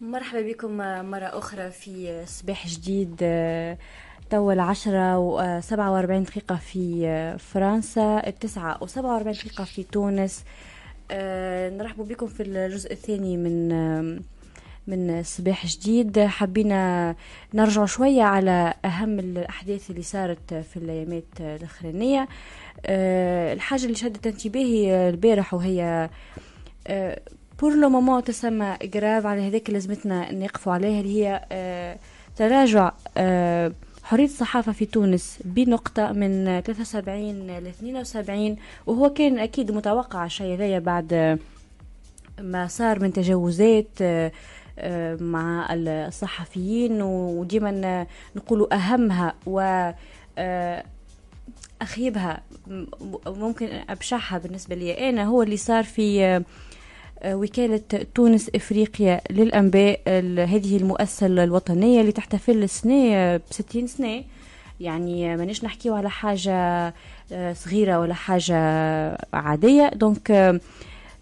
مرحبا بكم مرة أخرى في صباح جديد آه، توا العشرة وسبعة وأربعين دقيقة في آه، فرنسا التسعة وسبعة وأربعين دقيقة في تونس. آه، نرحب بكم في الجزء الثاني من آه، من صباح جديد. حبينا نرجع شوية على أهم الأحداث اللي صارت في الأيامات الأخرانية. آه، الحاجة اللي شدت انتباهي البارح وهي pour le moment تسمى grave على هذاك لازمتنا نقفوا عليها اللي هي آه، تراجع حرية الصحافة في تونس بنقطة من 73 ل 72 وهو كان أكيد متوقع الشيء هذايا بعد ما صار من تجاوزات آه، آه، مع الصحفيين وديما نقولوا أهمها و آه، أخيبها ممكن أبشعها بالنسبة لي أنا هو اللي صار في وكالة تونس إفريقيا للأنباء هذه المؤسسة الوطنية اللي تحتفل السنة بستين سنة. يعني آه، مانيش نحكيو على حاجة آه، صغيرة ولا حاجة عادية. donc آه،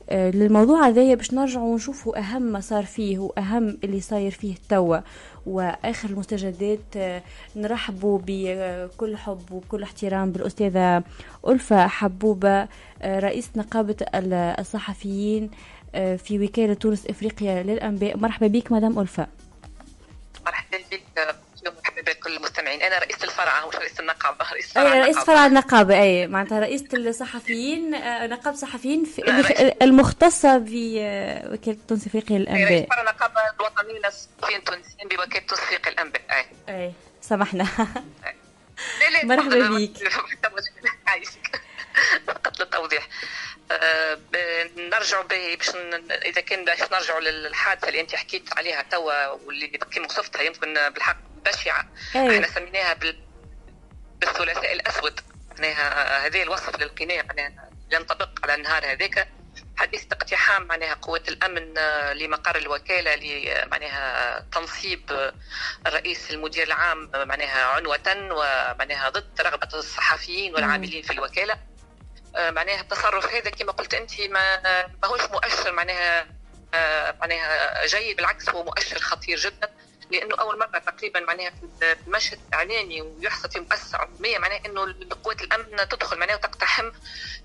آه، للموضوع هذايا باش نرجعوا ونشوفوا أهم ما صار فيه وأهم اللي صاير فيه توا. وآخر المستجدات آه، نرحبوا بكل حب وكل احترام بالأستاذة ألفة حبوبة آه، رئيس نقابة ال- الصحفيين آه، في وكالة تونس إفريقيا للأنباء. مرحبا بك مدام ألفة مرحبا بك مرحبا بكل المستمعين. أنا رئيسة الفرع مش رئيسة النقابة. رئيسة أي فرع رئيس النقابة. فرع النقابة أي معناتها رئيسة الصحفيين آه، نقابة الصحفيين في اللي- المختصة بوكالة تونس إفريقيا أي رئيس فرع النقابة الوطنيين للصحفيين التونسيين بوكالة تسويق الانباء أي. أي سامحنا. مرحبا تفضل. فقط للتوضيح آه، نرجعوا به باش إذا كان باش نرجعوا للحادثة اللي أنت حكيت عليها توا واللي كما وصفتها يمكن بالحق بشعة. أي. إحنا سميناها بال... بالثلاثاء الأسود. معناها هذه الوصف للقناع معناها ينطبق على النهار هذاك. حديث اقتحام معناها قوات الأمن آه، لمقر الوكالة لمعناها تنصيب آه، الرئيس المدير العام معناها عنوة ومعناها ضد رغبة الصحفيين والعاملين في الوكالة. معناها التصرف هذا كما قلت أنت ما ماهوش مؤشر معناها آه، معناها جيد بالعكس هو مؤشر خطير جدا لأنه أول مرة تقريبا معناها في المشهد الاعلامي ويحصل في مؤسسه عموميه معناها إنه قوات الأمن تدخل معناها وتقتحم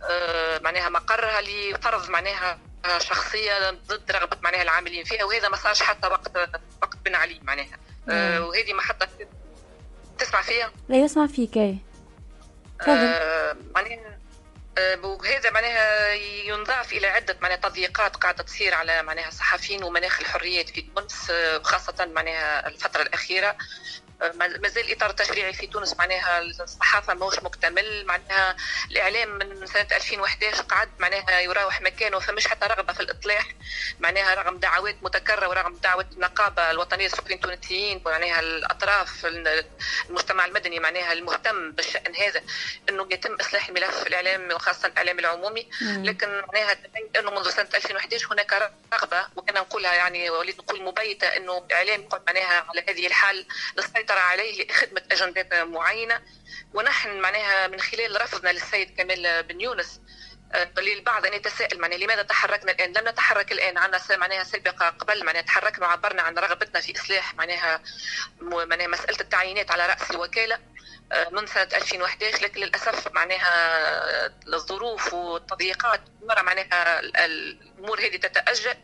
آه، معناها مقرها لفرض معناها شخصية ضد رغبة معناها العاملين فيها وهذا ما صارش حتى وقت وقت بن علي معناها آه، نعم. وهذه محطه تسمع فيها؟ لا يسمع فيك آه، معناها آه، وهذا معناها ينضاف إلى عدة معناها تضييقات قاعدة تصير على معناها الصحفيين ومناخ الحريات في تونس آه، وخاصه معناها الفترة الأخيرة. آه، ما زال الاطار التشريعي في تونس معناها الصحافة ماهوش مكتمل معناها الإعلام من سنة 2011 قعد معناها يراوح مكانه فمش حتى رغبة في الإطلاع معناها رغم دعوات متكررة ورغم دعوة النقابة الوطنية للصحفيين التونسيين ومعناها الأطراف المجتمع المدني معناها المهتم بالشأن هذا إنه يتم إصلاح الملف الاعلامي وخاصة الإعلام العمومي. لكن معناها إنه منذ سنة 2011 هناك رغبة وأنا نقولها يعني وليد نقول مبيتة إنه الإعلام يقعد معناها على هذه الحال للسيطره عليه لخدمة اجندات معينة ونحن معناها من خلال رفضنا للسيد كمال بن يونس آه، للبعض أن يتساءل معناها لماذا تحركنا الآن؟ لم نتحرك الآن س- معناها سابقة قبل معناها تحركنا وعبرنا عن رغبتنا في إصلاح معناها معناها مسألة التعيينات على رأس الوكالة آه، من سنة 2011 لكن للأسف معناها الظروف والتضييقات مرة معناها ال- ال- الأمور هذه تتأجل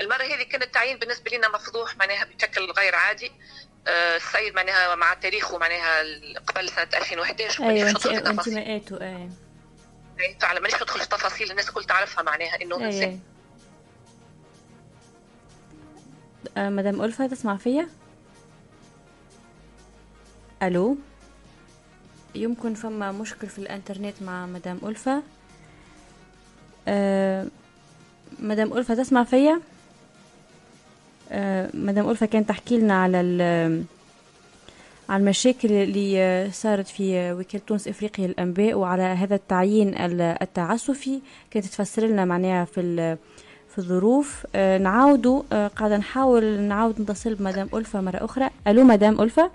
المرة هذه كان التعيين بالنسبة لنا مفضوح معناها بشكل غير عادي السيد معناها مع تاريخه معناها قبل سنة 2011 أيوة مانيش أنت ندخل في أنت تفاصيل. مقاته أي. فعلا مانيش ندخل في تفاصيل الناس الكل تعرفها معناها إنه أي. إنسان. أي آه، مدام ألفة تسمع فيا؟ ألو؟ يمكن فما مشكل في الإنترنت مع مدام ألفة أه مدام ألفة تسمع فيا؟ مدام ألفة كانت تحكي لنا على ال- على المشاكل اللي صارت في وكالة تونس إفريقيا للأنباء وعلى هذا التعيين ال- التعسفي كانت تفسر لنا معناها في في الظروف. نعاودوا قاعدة نحاول نعاود نتصل بمدام ألفة مرة أخرى. ألو مدام ألفة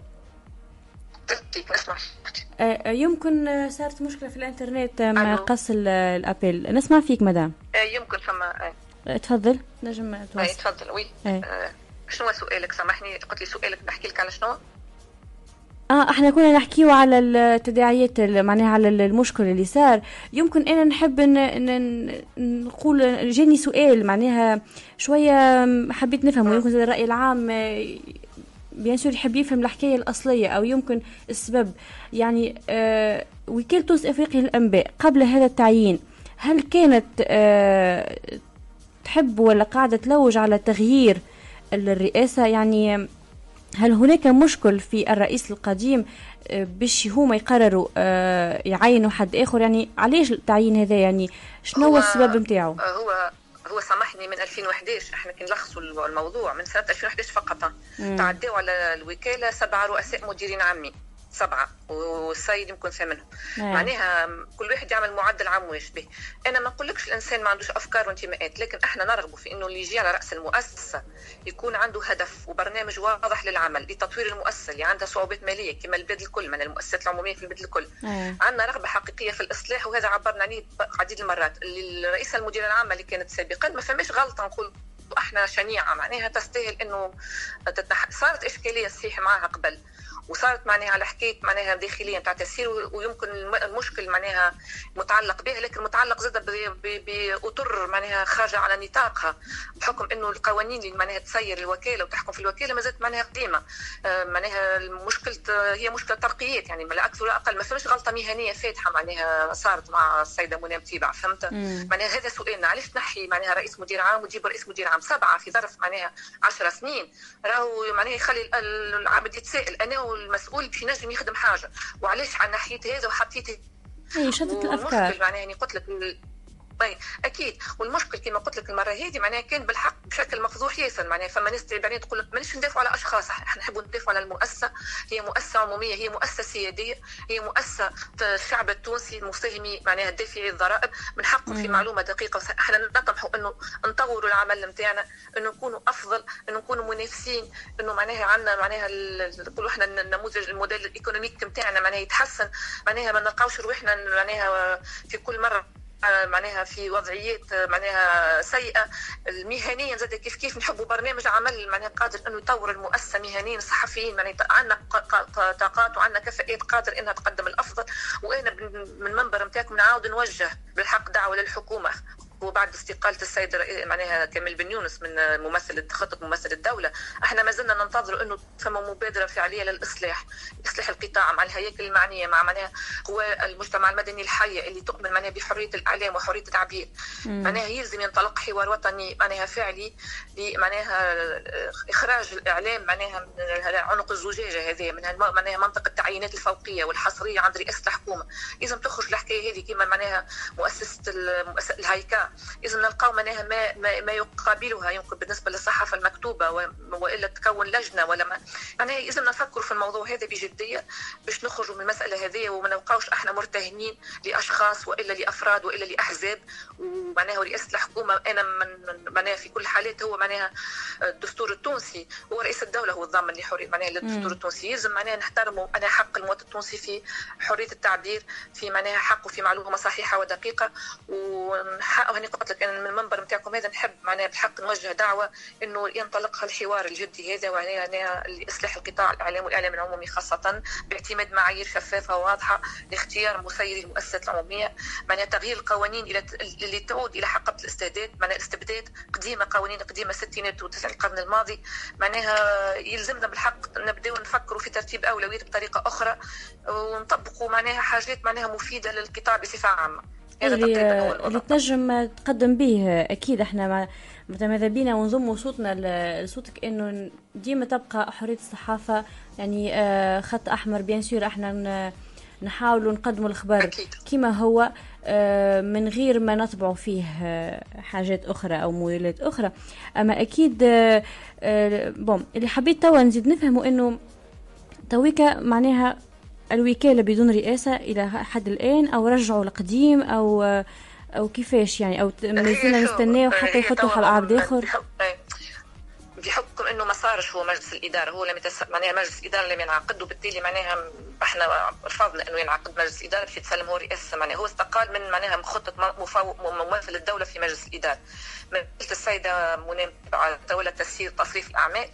آه، يمكن آه، صارت مشكلة في الإنترنت آه، مع قص ال- الأبل. نسمع فيك مدام. آه، يمكن فما آه، آه، تفضل. نجم أي تواصل تفضل. وي. آه، شنو هو سؤالك؟ سامحني قلت لي سؤالك نحكي لك على شنو؟ آه إحنا كنا نحكيو على التداعيات ال- معناها على ال- المشكل اللي صار. يمكن أنا نحب. نقول جاني سؤال معناها شوية حبيت نفهم ويمكن زاد الرأي العام آه، بيان سور يحب يفهم الحكاية الأصلية أو يمكن السبب. يعني آه وكالة تونس أفريقيا للأنباء قبل هذا التعيين هل كانت آه تحب ولا قاعدة تلوج على تغيير الرئاسة؟ يعني هل هناك مشكل في الرئيس القديم آه، باش هما يقرروا آه، يعينوا حد آخر؟ يعني علاش التعيين هذا؟ يعني شنو هو السبب نتاعو؟ هو هو سامحني من 2011 إحنا كي نلخصوا الموضوع من سنة 2011 فقط. تعداوا على الوكالة سبعه رؤساء مديرين عامين. سبعة والسيد يمكن ثامنهم آه. معناها كل واحد يعمل معدل عام ويشبه أنا ما نقولكش الإنسان ما عندوش أفكار وانتماءات لكن إحنا نرغب في إنه اللي يجي على رأس المؤسسة يكون عنده هدف وبرنامج واضح للعمل لتطوير المؤسسة اللي عندها صعوبات مالية كما البلاد الكل من المؤسسات العمومية في البلاد الكل. آه. عندنا رغبة حقيقية في الإصلاح وهذا عبرنا عليه عديد المرات. الرئيسه المديره العامه اللي كانت سابقا ما فماش غلطة نقول إحنا شنيعة معناها تستاهل إنه تتنح... صارت إشكالية صحيح معها قبل. وصارت معناها على حكاية معناها داخليه نتاع تسيير ويمكن الم- المشكل معناها متعلق بها لكن متعلق زاد بأطر معناها خارجة على نطاقها بحكم إنه القوانين اللي معناها تسير الوكالة وتحكم في الوكالة ما زالت معناها قديمة. آه، معناها المشكلة هي مشكلة ترقيات يعني لا أكثر ولا أقل ما فيش غلطة مهنية فاتحة معناها صارت مع السيدة منى متيبع فهمت. معناها هذا سؤالنا علاش تنحي معناها رئيس مدير عام وتجيب رئيس مدير عام؟ سبعة في ظرف معناها 10 سنين راهو معناها يخلي ال- ال- العبد يتساءل أنا والمسؤول باش ينجم يخدم حاجة. وعلاش على نحيت هذا وحطيت اي شتت والمشكل الأفكار. معناها يعني قلت لك طيب أكيد. والمشكل كما قلت لك المرة هذه معناها كان بالحق بشكل مفضوح ياسر معناها فما ناس بعدين تقول لك مانيش ندافعوا على أشخاص إحنا نحبوا ندافعوا على المؤسسة هي مؤسسة عمومية هي مؤسسة سيادية هي مؤسسة الشعب التونسي المساهمي معناها دافعي الضرائب من حقه في. معلومة دقيقة إحنا نطمحوا إنه نطوروا العمل نتاعنا إنه نكونوا أفضل إنه نكونوا منافسين إنه معناها عندنا معناها نقولوا إحنا النموذج الموديل الإيكونوميك نتاعنا معناها يتحسن معناها ما نلقاوش روحنا معناها في كل مرة. معناها في وضعيات معناها سيئة. المهنيا زاد كيف كيف نحبوا برنامج عمل معناها قادر إنه يطور المؤسسة مهنيا الصحفيين معناها عندنا طاقات وعندنا كفاءات قادر إنها تقدم الأفضل. وأنا من منبر نتاعكم نعاود نوجه بالحق دعوة للحكومة. وبعد استقالة السيد معناها كمال بن يونس من ممثل خطة ممثل الدولة إحنا ما زلنا ننتظر انه فما مبادرة فعلية للإصلاح إصلاح القطاع مع الهياكل المعنية مع معناها هو المجتمع المدني الحي اللي تؤمن معناها بحرية الإعلام وحرية التعبير. معناها يلزم ينطلق حوار وطني معناها فعلي لمعناها إخراج الإعلام معناها من عنق الزجاجة هذه من معناها منطقة التعيينات الفوقية والحصرية عند رئاسة الحكومة. لازم تخرج الحكاية هذه كما معناها مؤسسة ال- مؤسسة لازم نلقاو معناها ما, ما, ما يقابلها يمكن بالنسبة للصحافة المكتوبة وإلا تكون لجنة ولا ما. معناها لازم نفكروا في الموضوع هذا بجدية باش نخرجوا من المسألة هذه وما نبقاوش إحنا مرتهنين لأشخاص وإلا لأفراد وإلا لأحزاب. ومعناها رئاسة الحكومة أنا من معناها في كل الحالات هو معناها الدستور التونسي. هو رئيس الدولة هو الضامن لحرية معناها للدستور. التونسي. يلزم معناها نحترموا أنا حق المواطن التونسي في حرية التعبير في معناها حقه في معلومة صحيحة ودقيقة. ونحقق هاني قلت لك أنا من المنبر نتاعكم هذا نحب معناها بالحق نوجه دعوة إنه ينطلق الحوار الجدي هذا ومعناها لإصلاح القطاع الإعلام والإعلام العمومي خاصة باعتماد معايير شفافة وواضحة لاختيار مسيري المؤسسات العمومية معناها تغيير القوانين إلى اللي تعود إلى حقبة الاستبداد معناها الاستبداد قديمة قوانين قديمة الستينات وتسع القرن الماضي معناها يلزمنا بالحق نبدأو نفكروا في ترتيب أولويات بطريقة أخرى ونطبقوا معناها حاجات معناها مفيدة للقطاع بصفة عامة. هذا اللي اللي تنجم تقدم به أكيد إحنا ماذا بينا ونضموا صوتنا لصوتك إنه ديما تبقى حرية الصحافة. يعني آه، خط أحمر بيان سور إحنا نحاولوا نقدموا الخبر كما هو آه، من غير ما نطبعوا فيه آه، حاجات أخرى أو موديلات أخرى. أما أكيد بون اللي حبيت توا نزيد نفهموا إنه تويكا معناها الوكالة بدون رئاسة إلى حد الآن أو رجعوا القديم أو أو كيفاش يعني؟ أو ما زلنا هي شو- نستناو حتى يحطوا حل عبد آخر؟ بحكم- إنه ما صارش هو مجلس الإدارة هو لم يتس... معناها مجلس الإدارة لم ينعقد وبالتالي معناها إحنا رفضنا إنه ينعقد مجلس الإدارة في تسلم هو رئاسة معناها هو استقال من معناها خطة م- مفاو... ممثل الدولة في مجلس الإدارة. مثل السيدة منى تولى تسيير تصريف الأعمال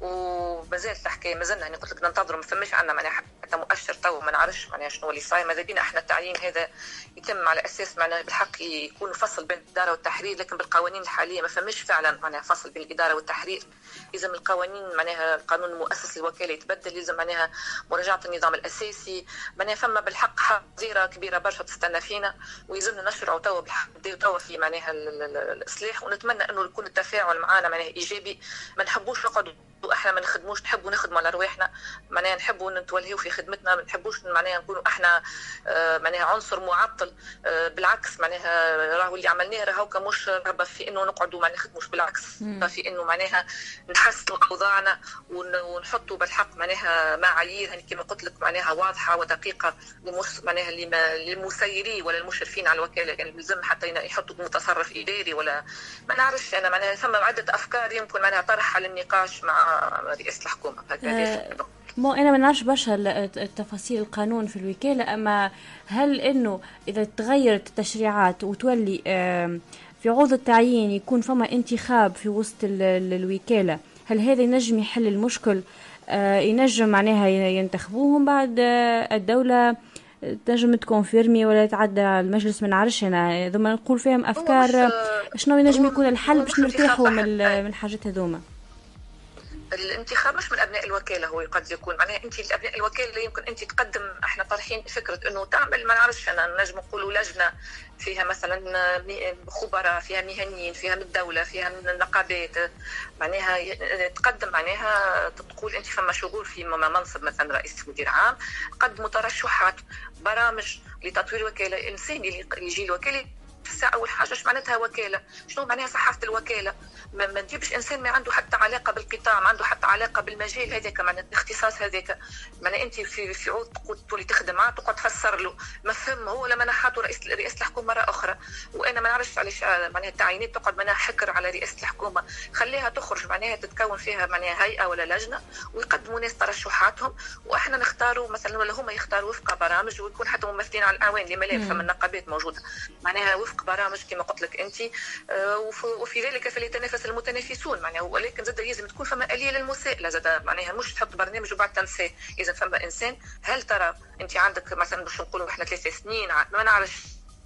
وما زالت الحكاية ما زلنا يعني قلت لك ننتظروا ما فماش عندنا معناها حتى مؤشر تو ما نعرفش معناها شنو اللي صاير. ماذا بينا؟ إحنا التعيين هذا يتم على أساس معناها بالحق يكون فصل بين الإدارة والتحرير لكن بالقوانين الحالية ما فماش فعلا معناها فصل بين الإدارة والتحرير. لازم القوانين معناها القانون المؤسس للوكالة يتبدل لازم معناها مراجعة النظام الأساسي. معناها فما بالحق حظيرة كبيرة برشا تستنى فينا ويلزمنا نشرعوا توا بالحق توا في معناها ال- ال- ال- الإصلاح ونتمنى إنه يكون التفاعل معنا معناها إيجابي. ما نحبوش نقعدوا إحنا ما نخدموش نحبوا نخدموا على رواحنا معناها نحبوا نتولهوا في خدمتنا ما نحبوش معناها نكونوا إحنا آه، معناها عنصر معطل. آه، بالعكس معناها راهو اللي عملناه راهو مش رغبه في إنه نقعدوا ما نخدموش. بالعكس. في إنه معناها نحسنوا أوضاعنا ون- ونحطوا بالحق معناها معايير. يعني كما قلت لك معناها واضحة ودقيقة لمس معناها للمسيرين ولا المشرفين على الوكالة. يعني لازم حتى يحطوا متصرف إداري ولا ما نعرفش. أنا معناها ثم عدة أفكار يمكن معناها طرحها للنقاش مع رئاسه الحكومة آه، مو أنا ما نعرفش برشا التفاصيل القانون في الوكالة أما هل إنه إذا تغيرت التشريعات وتولي في عوض التعيين يكون فما انتخاب في وسط ال- ال- الوكالة هل هذا ينجم يحل المشكل؟ آه، ينجم معناها ينتخبوهم بعد آه، الدولة؟ تنجم تكونفيرمي ولا تعدى على المجلس؟ ما نعرفش أنا. ذوما نقول فيهم أفكار شنو ينجم يكون الحل باش نرتاحوا من من الحاجات هذوما؟ الانتخاب مش من أبناء الوكالة هو قد يكون. معناها انت ابناء الوكالة يمكن انت تقدم إحنا طرحين فكرة إنه تعمل ما نعرفش. أنا نجم نقولوا لجنة فيها مثلا خبراء فيها مهنيين فيها من الدولة فيها من النقابات. معناها تقدم معناها تقول انت فما شغول في منصب مثلا رئيس مدير عام. قدموا ترشحات برامج لتطوير الوكاله الانسان اللي يجي الوكالة الساعة أول حاجة إيش معناتها وكالة؟ شنو معناها صحافة الوكالة؟ ما, ما نجيبش إنسان ما عنده حتى علاقة بالقطاع، ما عنده حتى علاقة بالمجال هذاك معناها الاختصاص هذاك، معناها أنت في في عود تقول تولي تخدم معاه تقعد تفسر له، ما فهم هو لما نحطوا رئيس رئاسة الحكومة مرة أخرى، وأنا ما نعرفش علاش آه، معناها التعيينات تقعد معناها حكر على رئاسة الحكومة، خليها تخرج معناها تتكون فيها معناها هيئة ولا لجنة ويقدموا ناس ترشحاتهم وإحنا نختاروا مثلا ولا هم يختاروا وفق برامج ويكون حتى ممثلين على الأعوان لما لا. فما النقابات موجودة معناها وفق برامج كما قلت لك انت آه، وف- وفي ذلك فليتنافس المتنافسون. معناها ولكن زاد لازم تكون فما آلية للمساءله زاد معناها مش تحط برنامج وبعد تنساه. اذا فما إنسان. هل ترى انت عندك مثلا باش نقولوا إحنا ثلاث سنين ما نعرفش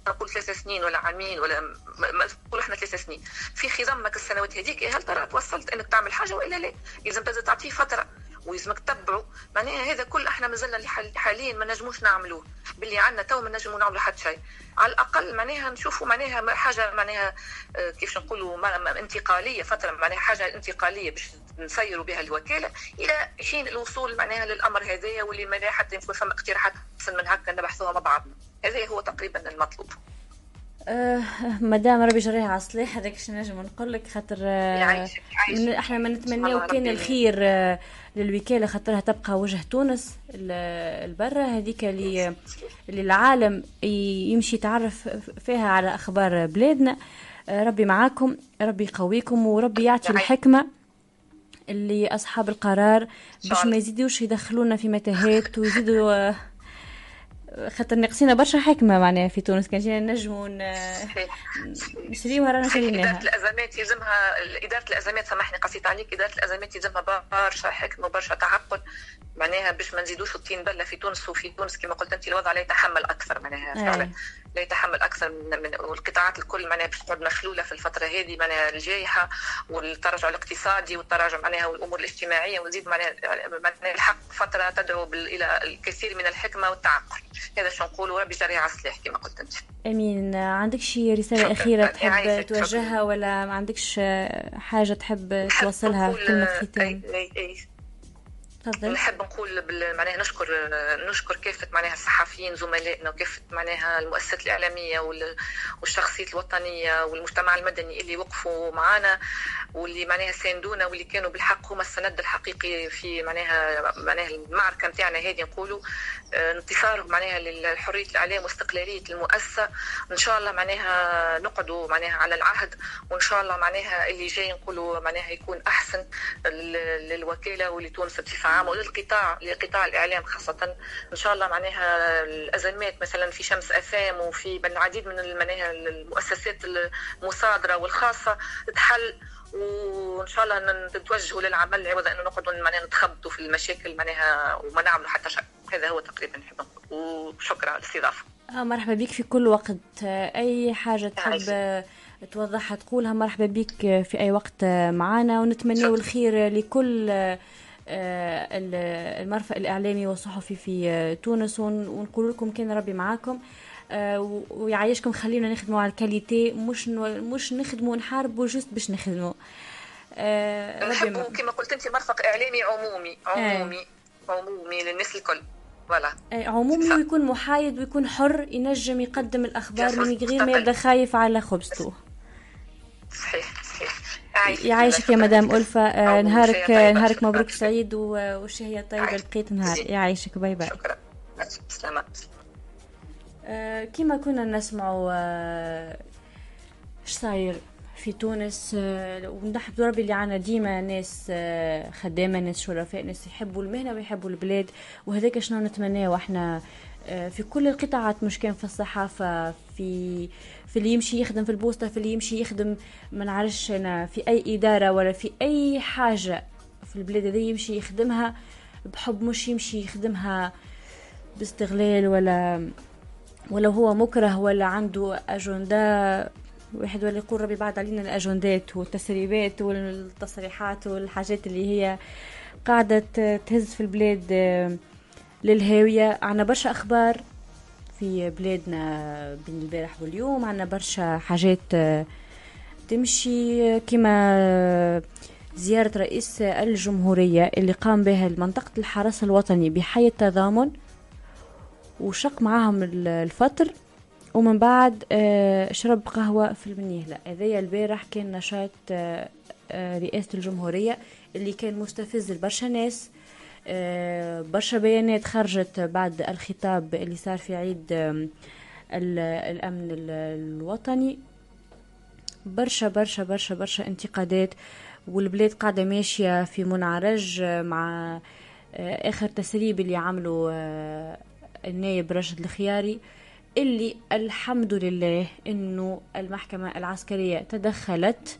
نقول ثلاث سنين ولا عامين ولا ما نقول إحنا ثلاث سنين. في خضمك السنوات هذيك هل ترى توصلت إنك تعمل حاجة وإلا لا؟ لازم تعطيه فترة. ويلزمك تتبعه معناها هذا كل إحنا مازلنا حاليا ما نجموش نعملوه. باللي عندنا تو ما نجموا نعملوا حتى شيء. على الأقل معناها نشوفوا معناها حاجة معناها آه، كيفاش نقولوا انتقالية فترة معناها حاجة انتقالية باش نسيروا بها الوكالة إلى حين الوصول معناها للأمر هذايا واللي معناها حتى يكون فما اقتراحات أحسن من هكا نبحثوها مع بعضنا. هذا هو تقريبا المطلوب. آه مدام ربي جريها على الصلاح هذاك شنو نجم نقول لك؟ خاطر. من إحنا ما نتمناو كان الخير آه للوكالة خاطرها تبقى وجه تونس ال- البرة هذيك اللي اللي العالم يمشي يتعرف فيها على أخبار بلادنا. آه ربي معاكم ربي يقويكم وربي يعطي الحكمة اللي أصحاب القرار باش ما يزيدوش يدخلونا في متاهات ويزيدوا خاطر ناقصينا برشا حكمة معناها في تونس. كان جينا نجموا ن- نشريوها رانا شريناها. إدارة الأزمات يلزمها إدارة الأزمات سامحني قصيت عليك إدارة الأزمات يلزمها برشا حكمة وبرشا تعقل. معناها باش ما نزيدوش الطين بلة في تونس وفي تونس كما قلت أنت الوضع لا يتحمل أكثر معناها. فعلا. لا يتحمل أكثر من, من والقطاعات الكل معناها باش تقعد مخلولة في الفترة هذه معناها الجائحة والتراجع الاقتصادي والتراجع معناها والأمور الاجتماعية ونزيد معناها معناها الحق فترة تدعو إلى الكثير من الحكمة والتعقل هذا شو نقول وربي جري على السلاح كما قلت أنت آمين عندك شي رسالة شكراً. أخيرة تحب يعيشك، توجهها ولا ما عندكش حاجة تحب توصلها نقول- كلمة ختام. تفضل. نحب نقول معناها نشكر نشكر كافة معناها الصحفيين زملائنا وكافة معناها المؤسسات الإعلامية وال- والشخصيات الوطنية والمجتمع المدني اللي وقفوا معنا واللي معناها ساندونا واللي كانوا بالحق هما السند الحقيقي في معناها معناها المعركة نتاعنا هذه نقولوا. آه، انتصار معناها لحريه الإعلام واستقلالية المؤسسة. إن شاء الله معناها نقعدوا معناها على العهد وإن شاء الله معناها اللي جاي نقولوا معناها يكون أحسن لل- للوكالة ولتونس بصفة عامه وللقطاع لقطاع الإعلام خاصة. إن شاء الله معناها الأزمات مثلا في شمس اثام وفي العديد من معناها المؤسسات المصادرة والخاصة تحل. وإن شاء الله نتوجهوا للعمل عوض انه نقعدوا معناها نتخبطوا في المشاكل معناها وما نعملوا حتى شيء. هذا هو تقريبا نحب نقول وشكرا على الاستضافة. آه مرحبا بك في كل وقت. آه، أي حاجة تحب آه، توضحها تقولها مرحبا بك آه، في أي وقت معنا ونتمنى الخير لكل المرفق الإعلامي والصحفي في آه، تونس ون- ونقول لكم كان ربي معاكم. آه، ويعيشكم خلينا نخدموا على ال qualité مش مش نخدموا ونحاربوا juste باش نخدموا. آه، ربي نحب مع- كما قلت انت مرفق إعلامي عمومي عمومي عمومي للناس الكل. voilà. آه، عمومي ويكون محايد ويكون حر ينجم يقدم الأخبار من غير ما. يبدا خايف على خبزته. صحيح صحيح. يعيشك يا مدام ألفة. آه، نهارك شهية طيبة. نهارك مبروك سعيد والشهية طيبة بقية نهار يعيشك. bye bye. سلامة آه، كما كنا نسمعوا آه، إيش صاير في تونس؟ آه، ونحمد ربي اللي عنا ديما ناس آه، خدامة ناس شرفاء ناس يحبوا المهنة ويحبوا البلاد. وهذاك شنو نتمناه؟ إحنا آه، في كل القطاعات مش كان في الصحافة في في اللي يمشي يخدم في البوسطة في اللي يمشي يخدم ما نعرفش أنا في أي إدارة ولا في أي حاجة في البلاد هذه يمشي يخدمها بحب مش يمشي يخدمها باستغلال ولا ولو هو مكره ولا عنده أجندا واحد ولا يقول ربي بعد علينا الأجندات والتسريبات والتصريحات والحاجات اللي هي قاعدة ت- تهز في البلاد آه، للهاوية. عنا برشا أخبار في بلادنا بين البارح واليوم. عنا برشا حاجات تمشي كما زيارة رئيس الجمهورية اللي قام بها منطقة الحرس الوطني بحي التضامن وشق معاهم ال- الفطر ومن بعد آه، شرب قهوة في المنيهلة. هذايا البارح كان نشاط آه، آه، رئاسة الجمهورية اللي كان مستفز لبرشا ناس. برشا بيانات خرجت بعد الخطاب اللي صار في عيد الأمن ال- الوطني. برشا برشا برشا برشا انتقادات والبلاد قاعدة ماشية في منعرج آه، مع آه، آخر تسريب اللي عملوا آه، النايب راشد الخياري اللي الحمد لله إنه المحكمة العسكرية تدخلت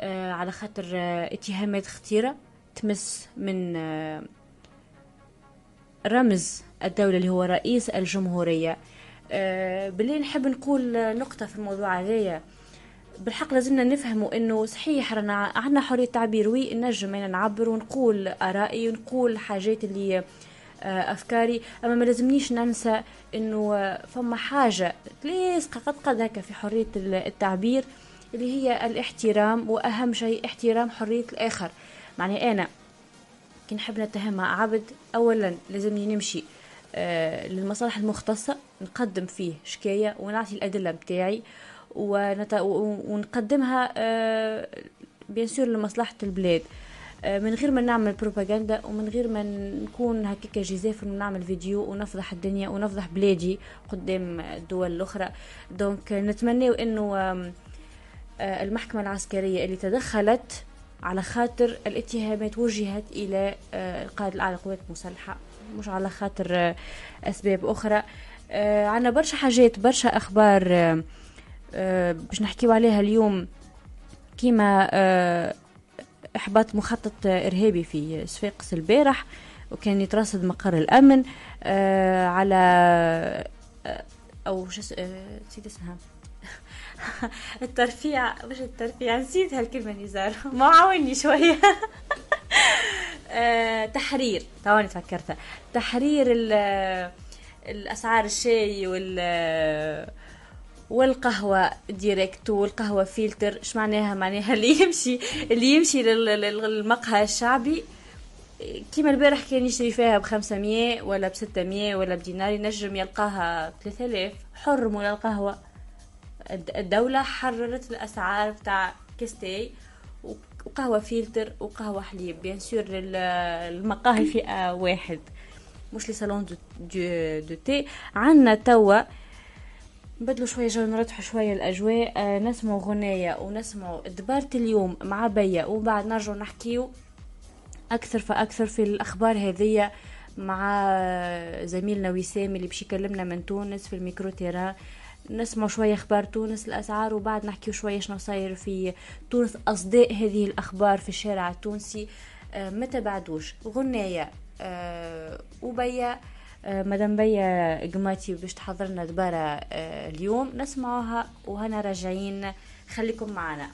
آه، على خاطر آه، اتهامات خطيرة. تمس من آه، رمز الدولة اللي هو رئيس الجمهورية. آه، باللي نحب نقول آه، نقطة في الموضوع هذايا. بالحق لازمنا نفهموا إنه صحيح رانا عندنا حرية تعبير وي نجم أنا نعبر ونقول آرائي ونقول حاجات اللي أفكاري. أما ما لازمنيش ننسى إنه فما حاجة لاصقه قد قد هكا في حرية ال- التعبير اللي هي الاحترام وأهم شيء احترام حرية الآخر. معني أنا كي نحب نتهم مع عبد اولا لازمني نمشي آه، للمصالح المختصة نقدم فيه شكاية ونعطي الأدلة متاعي ونت... ونقدمها آه، bien sûr لمصلحة البلاد. آه، من غير ما نعمل بروباغندا ومن غير ما نكون هكاك جزافر ونعمل فيديو ونفضح الدنيا ونفضح بلادي قدام الدول الأخرى. دونك نتمنى إنه آم، آه، المحكمة العسكرية اللي تدخلت على خاطر الاتهامات وجهت إلى آه، القائد الأعلى للقوات المسلحة مش على خاطر آه، أسباب أخرى. آه، عنا برشا حاجات برشا أخبار باش نحكيو عليها اليوم. كيما إحباط مخطط إرهابي في صفاقس البارح وكان يترصد مقر الأمن على أو شو نسيت اسمها. الترفيع مش الترفيع نسيت هالكلمة نزار ما عاوني شوية. آه، تحرير. ثواني تفكرتها. تحرير ال- الأسعار الشاي وال والقهوة direct والقهوة فلتر. إيش معناها؟ معناها اللي يمشي اللي يمشي لل- لل- للمقهى الشعبي. كيما البارح كان يشتري فيها ب 500 ولا ب 600 ولا بدينار ينجم يلقاها ب 3000 حرموا للقهوة الد- الدولة حررت الأسعار بتاع كاستي و- وقهوة فلتر وقهوة حليب bien sûr المقاهي فئة واحد. مش les salons de, de, thé. عندنا توا نبدلوا شوية جو نرتحوا شوية الأجواء. آه نسمعوا غناية ونسمعوا دبارة اليوم مع بيا. وبعد نرجعوا نحكيو أكثر فأكثر في الأخبار هذية مع زميلنا وسام اللي باش يكلمنا من تونس في ال micro terrain. نسمع شوية أخبار تونس الأسعار وبعد نحكيو شوية شنو صاير في تونس. أصداء هذه الأخبار في الشارع التونسي آه، ما تبعدوش. غناية آه، وبيا آه، مدام بيا قماتي باش تحضرنا دبارة آه، اليوم. نسمعوها وهنا راجعين. خليكم معنا.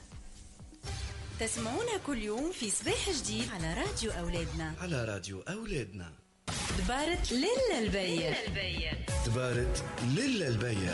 تسمعونا كل يوم في صباح جديد على راديو أولادنا. على راديو أولادنا. دبارة للا البيت. دبارة للا البيا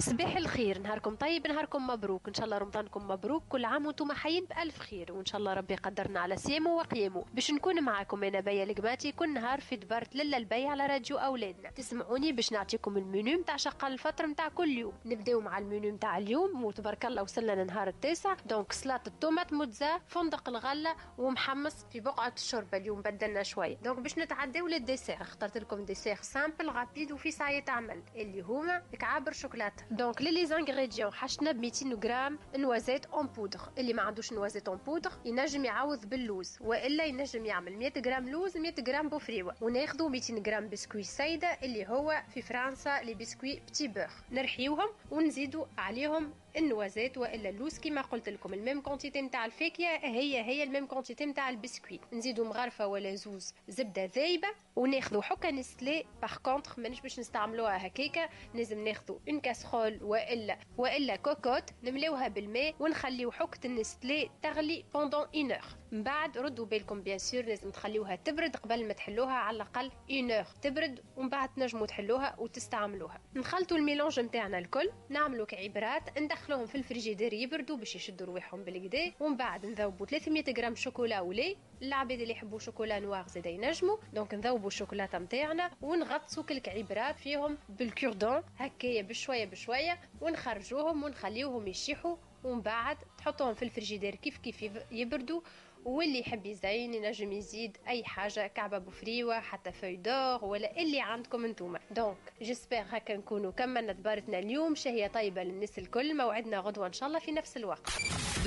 صباح الخير نهاركم طيب نهاركم مبروك إن شاء الله رمضانكم مبروك كل عام وأنتم حيين بألف خير وإن شاء الله ربي يقدرنا على صيامه وقيامه. باش نكون معاكم أنا بيا القماتي كل نهار في دبارة للا البي على راديو أولادنا. تسمعوني باش نعطيكم المنيو نتاع شقان الفطر نتاع كل يوم. نبداو مع المنيو نتاع اليوم وتبارك الله وصلنا لنهار التاسع. donc سلطه ال tomate mozza فندق الغلة ومحمص في بقعة الشوربة. اليوم بدلنا شوية. donc باش نتعداو لل dessert اخترت لكم dessert simple rapide و facile عمل. اللي هما كعابر شوكولاتة. donc les ingrédients حاجتنا ب 200 غرام noisettes en poudre اللي ما عندوش noisettes en poudre ينجم يعوض باللوز والا ينجم يعمل 100 غرام لوز 100 غرام بوفريوه وناخذوا 200 غرام بسكوي سايده اللي هو في فرنسا les biscuits petit beurre نرحيوهم ونزيدوا عليهم ال noisettes وإلا اللوز كيما قلت لكم ال même quantité نتاع الفاكهة هي هي ال même quantité نتاع البسكوي نزيدوا مغرفة ولا زوز زبدة ذايبة وناخذوا حكه نستلي. par contre مانيش باش نستعملوها هكاكا لازم ناخذوا une casserole وإلا وإلا كوكوت نملاوها بالماء ونخليو حكه النستلي تغلي pendant une من بعد ردوا بالكم bien sûr لازم تخليوها تبرد قبل ما تحلوها على الأقل une تبرد ومن بعد تنجموا تحلوها وتستعملوها. نخلطوا ال mélange نتاعنا الكل نعملوا كعبرات ندخلوهم في الفريجيدير يبردوا باش يشدوا رواحهم بالقدا. ومن بعد نذوبوا 300 غرام شوكولا ولي العباد اللي يحبوا chocolat noir زاد ينجموا. donc نذوبوا الشوكولاتة نتاعنا ونغطسوا كل كعبرات فيهم بال cure-dent. هكايا بشوية بشوية. ونخرجوهم ونخليوهم يشيحوا. ومن بعد تحطوهم في الفريجيدير كيف كيف يب- يبردوا. واللي يحب يزين ينجم يزيد أي حاجة كعبة بوفريوه حتى feuille d'or ولا اللي عندكم انتوما donc j'espère هكا نكونوا كملنا دبارتنا اليوم شهية طيبة للناس الكل موعدنا غدوة إن شاء الله في نفس الوقت.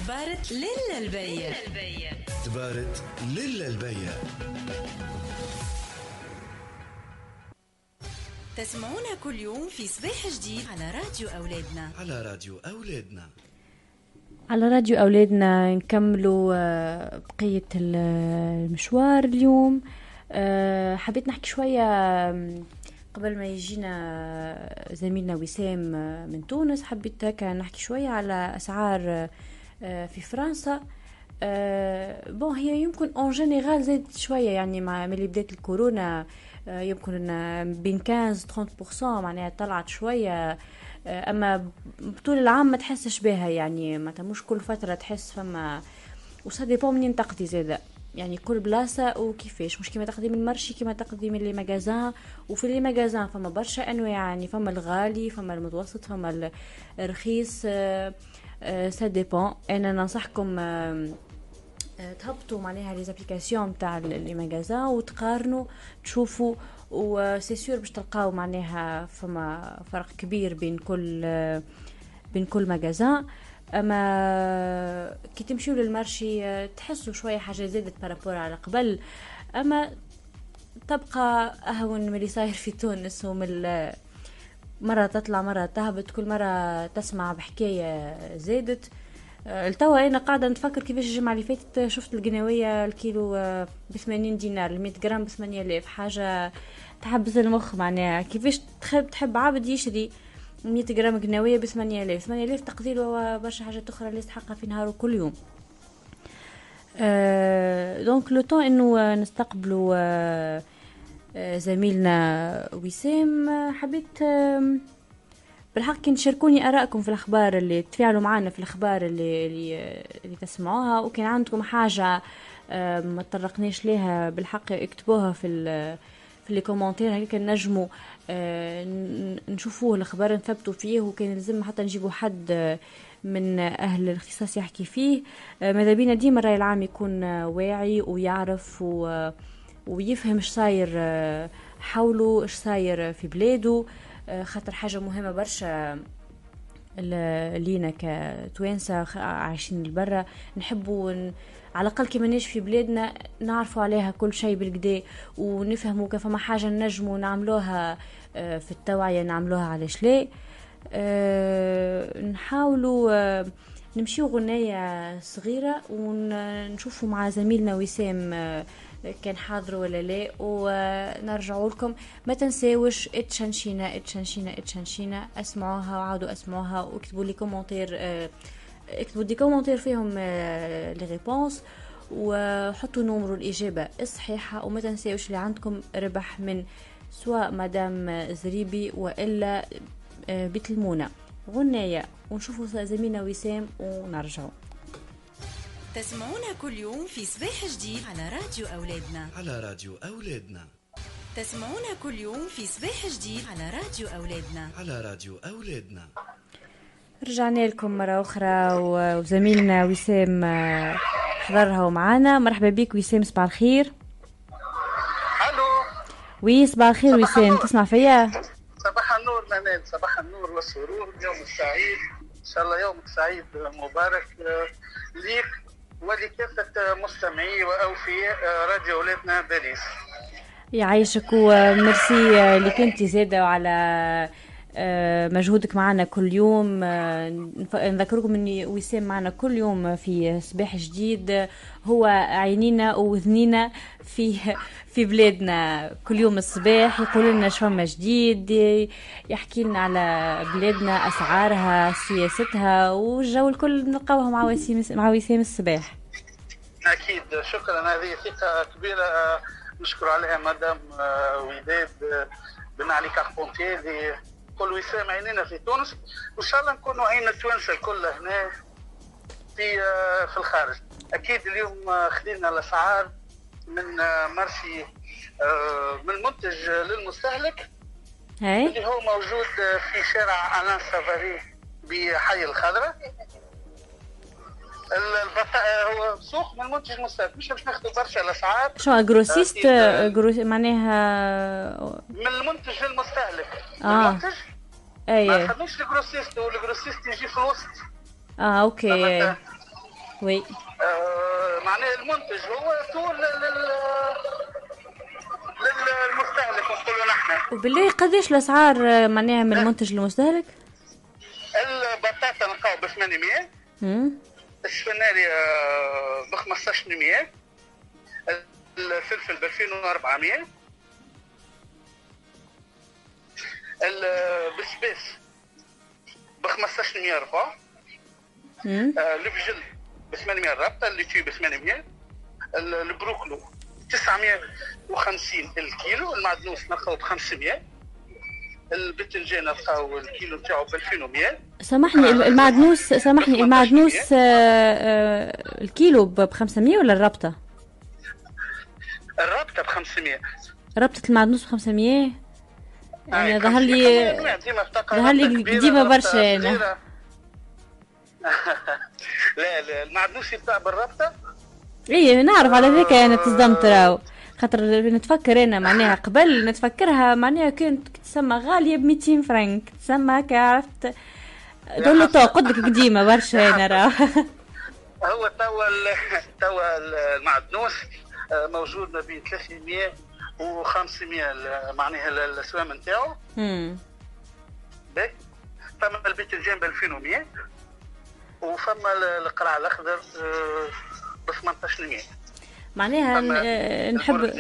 دبارة للا البيت تبارت للا البيا تسمعونا كل يوم في صباح جديد على راديو أولادنا. على راديو أولادنا. على راديو أولادنا نكملوا آه، بقية ال- المشوار اليوم. آه، حبيت نحكي شوية قبل ما يجينا زميلنا وسام آه، من تونس. حبيت هكا نحكي شوية على أسعار آه، في فرنسا. آه، bon هي يمكن en général زادت شوية يعني مع ملي بدات الكورونا آه، يمكن بين 15 30% معناها طلعت شوية. آه، أما بطول العام ما تحسش بها يعني معناتها مش كل فترة تحس فما و ça dépend منين تقضي زاده يعني كل بلاصة وكيفاش؟ مش كيما تقضي من ال marché كيما تقضي من les magasins وفي les magasins فما برشا أنواع يعني فما الغالي فما المتوسط فما ال- الرخيص. آه، آه، ça dépend أنا ننصحكم آه، آه، تهبطوا معناها les applications تاع les magasins وتقارنوا تشوفوا و c'est sûr باش تلقاو معناها فما فرق كبير بين كل بين كل magasin أما كي تمشيو لل marché آه، تحسوا شوية حاجة زادت par rapport على قبل. أما تبقى أهون من اللي صاير في تونس ومن مرة تطلع مرة تهبط كل مرة تسمع بحكاية زادت. التوا أنا قاعدة نتفكر كيفاش الجمعة اللي فاتت شفت القناوية الكيلو ب 80 دينار ال 100 جرام ب 8000 حاجة تحبس المخ معناها. كيفاش تحب تحب عبد يشري 100 جرام قناوية ب 8000 8000 تقدير برشا حاجات أخرى اللي يستحقها في نهاره كل يوم. آه، donc le temps انه آه، نستقبلوا آه، آه، زميلنا وسام. آه، حبيت آم، بالحق كي تشاركوني آرائكم في الأخبار اللي تفاعلوا معنا في الأخبار اللي اللي, اللي تسمعوها وكان عندكم حاجة ما تطرقناش ليها بالحق اكتبوها في في les commentaires. هكاك نجموا آه، نشوفوه الخبر نثبتوا فيه وكان لازم حتى نجيبوا حد آه، من أهل الاختصاص يحكي فيه. آه، ماذا بينا ديما الرأي العام يكون واعي ويعرف و ويفهم إيش صاير حوله إيش صاير في بلاده. خاطر حاجة مهمة برشا لينا كتوانسة عايشين برا نحبوا ن... على الأقل كي ماناش في بلادنا نعرفوا عليها كل شيء بالكدا ونفهموا كيف ما حاجة نجموا نعملوها آه، في التوعية نعملوها علاش لا آه، نحاولوا آه، نمشيو غنية صغيرة ونشوفوا مع زميلنا وسام كان حاضر ولا لا ونرجعوا لكم. ما تنساوش اتشنشينا اتشنشينا اتشنشينا. اسمعوها وعاودوا اسمعوها واكتبوا les commentaires آه، اكتبوا des commentaires فيهم les réponses وحطوا نمرو الإجابة الصحيحة. وما تنساوش اللي عندكم ربح من سواء مدام زريبي وإلا آه، بيت المونة غناية ونشوفوا زميلنا وسام ونرجعوا. تسمعونا كل يوم في صباح جديد على راديو أولادنا. على راديو أولادنا. تسمعونا كل يوم في صباح جديد على راديو أولادنا. على راديو أولادنا. رجعنا لكم مرة أخرى و- وزميلنا وسام آه، حضرها ومعانا. مرحبا بك وسام صباح الخير. ألو. وي صباح الخير وسام. تسمع فيا؟ صباح النور منال صباح النور والسرور يومك سعيد. إن شاء الله يومك سعيد مبارك آه، ليك. ولكافة مستمعي وأوفياء آه، راديو ولادنا باريس. يعيشك وميرسي آه، اللي كنتي زادة وعلى آه، مجهودك معنا كل يوم آه، نذكركم إن وسام معنا كل يوم في صباح جديد. هو عينينا واذنينا في في بلادنا. كل يوم الصباح يقول لنا شو ما جديد يحكي لنا على بلادنا أسعارها سياستها والجو الكل نلقاوها مع وسيم مع وسام الصباح. أكيد. شكرا. هذه ثقة كبيرة. آه، نشكر عليها مدام آه، وداد آه، بن علي كاربونتي كل وسام عينينا في تونس. وإن شاء الله نكونوا عين التوانسة الكل هنا في آه، في الخارج. أكيد اليوم آه، خدينا الأسعار من آه، مرسي من منتج للمستهلك. اللي هو موجود في شارع ألان سافاري بحي البطاقة هو سوق من منتج مستهلك مش باش ناخذوا برشا الأسعار. chez grossiste أكيد، آه، gros معناها من المنتج للمستهلك آه. المنتج أي. ما نخدمش ال grossiste وال grossiste يجي في الوسط. آه OK؟ oui. آه معناه المنتج هو طول لل للمستهلك نقولوا نحن. وبالله قديش الأسعار معناها من المنتج للمستهلك؟ البطاطا نلقاو ب 800 السفناري ب 1500 الفلفل ب 2400 البسباس ب 1500 ربع. آه، الفجل ب 800 ربطه الليتي ب 800 ال- البروكلو 950 الكيلو المعدنوس ب 500 البتنجان نلقاو الكيلو نتاعو ب 2100 سامحني الم- المعدنوس سامحني المعدنوس آه، آه، الكيلو ب 500 ولا الربطة؟ الرابطة ب 500 ربطة المعدنوس ب 500 أي أنا ظهر لي ظهر لي ربطة برشا أنا. لا لا المعدنوس يتباع بالربطه اي نعرف على ذيك أنا تصدمت راو خاطر نتفكر أنا معناها قبل نتفكرها معناها كانت تسمى غالية ب 200 فرنك تسمى عرفت دول له تو قدك قديمة برشا أنا راو هو توا توا المعدنوس آه، موجود ما بين 300 و 500 ال- معناها ال- الاسوام نتاعو. فما البيتنجان ب 2100 وفما ال- القرع الأخضر ب 1800 معناها آه، نحب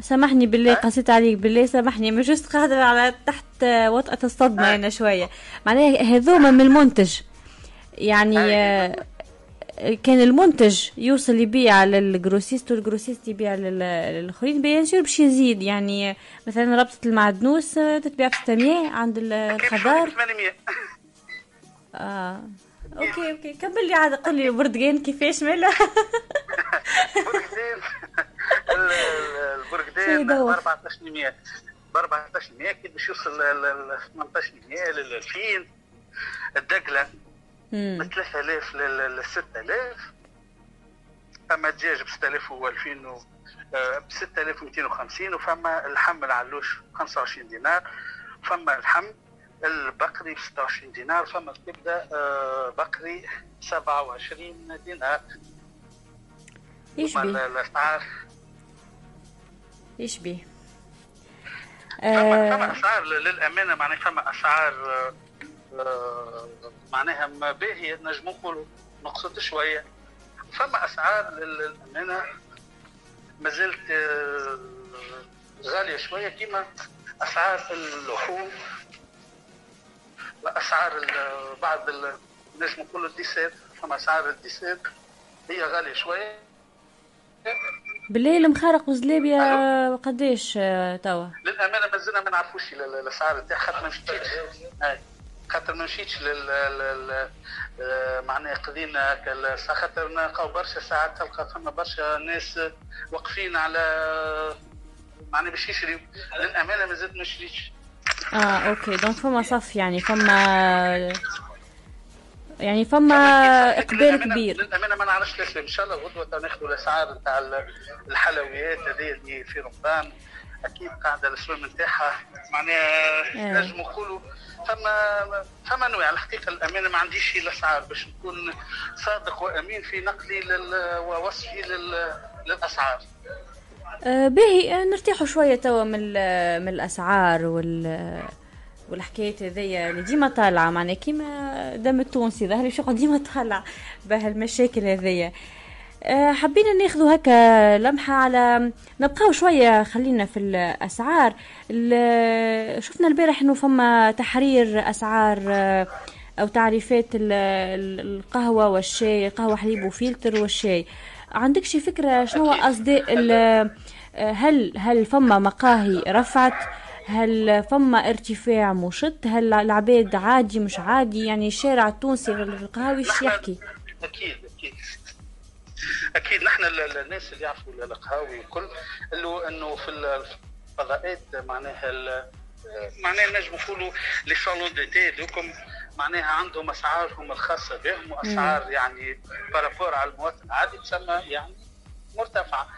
سامحني بالله قسيت عليك بالله سامحني. مش juste قاعدة على تحت آه، وطأة الصدمة أنا شوية. معناها هذوما من المنتج. يعني آه، كان المنتج يوصل يبيع لل grossiste وال grossiste يبيع لل- للآخرين bien sûr باش يزيد. يعني مثلا ربطة المعدنوس تتباع ب 600 عند ال- الخضار. 800 آه. OK OK. كمل لي عاد قول لي البرتقال كيفاش ماله. ال- ال- شي البرتقان ب يدور. 1400 ب 1400 كي باش يوصل ل ل- 1800 لل 2000 الدقلة من 3000 ل 6000 أما الدجاج ب 6000 و 2000 و ب 6250 وفما اللحم العلوش 25 دينار. فما اللحم البقري ب 26 دينار فما الكبده آه، بقري 27 دينار. إيش الأسعار. إيش بيه فما فما آه أسعار ل- للأمانة معناها فما أسعار آه، معناها ما باهيه نجم نقولوا نقصد شوية. فما أسعار لل- للأمانة ما آه، غالية شوية كيما أسعار اللحوم. واسعار ال- بعض ال- نجم نقولوا الديسير فما أسعار الديسير هي غالية شوية. بالليل مخارق وزلابيا قديش آه، توا؟ للأمانة مازلنا ما نعرفوش ال- ال- الأسعار نتاعها خاطر ما مشيتش. خاطر ما مشيتش لل آه، معناها قضينا خاطر نلقاو برشا ساعات تلقى فما برشا ناس واقفين على معناها باش يشريو. للأمانة ما زلت ما شريتش. آه OK. donc فما صف يعني فما يعني فما إقبال كبير. للامانه ما نعرفش الاسباب ان شاء الله غدوة ناخذوا الأسعار نتاع ال- الحلويات هذه اللي في رمضان. أكيد قاعدة الاسباب نتاعها. معناها إيه. نجم نقولوا فما فما انواع الحقيقة الامانه ما عنديش الأسعار باش نكون صادق وأمين في نقلي لل- ووصفي لل- للأسعار. آه باهي آه نرتاحوا شوية توا من من الأسعار وال والحكايات هذيا اللي ديما طالعة. معناها كيما دم التونسي ظهري شغل ديما طالع بهالمشاكل هذيا. آه، حبينا ناخذوا هكا لمحة على نبقاو شوية خلينا في الأسعار. ال- شفنا البارح إنه فما تحرير أسعار آه، أو تعريفات ال- ال- القهوة والشاي القهوة حليب وفلتر والشاي. عندك شي فكرة شنو آه، هل هل فما مقاهي رفعت؟ هل فما ارتفاع مشط هل العباد عادي مش عادي؟ يعني الشارع التونسي القهاوي إيش يحكي؟ أكيد أكيد. أكيد. نحن ال- ال- الناس اللي يعرفوا القهاوي والكل اللي إنه في ال- الفضاءات معناها معناها نجم نقولوا les salons de thé دوكم. معناها عندهم اسعارهم الخاصة بهم واسعار يعني par rapport على المواطن. العادي تسمى يعني مرتفعة.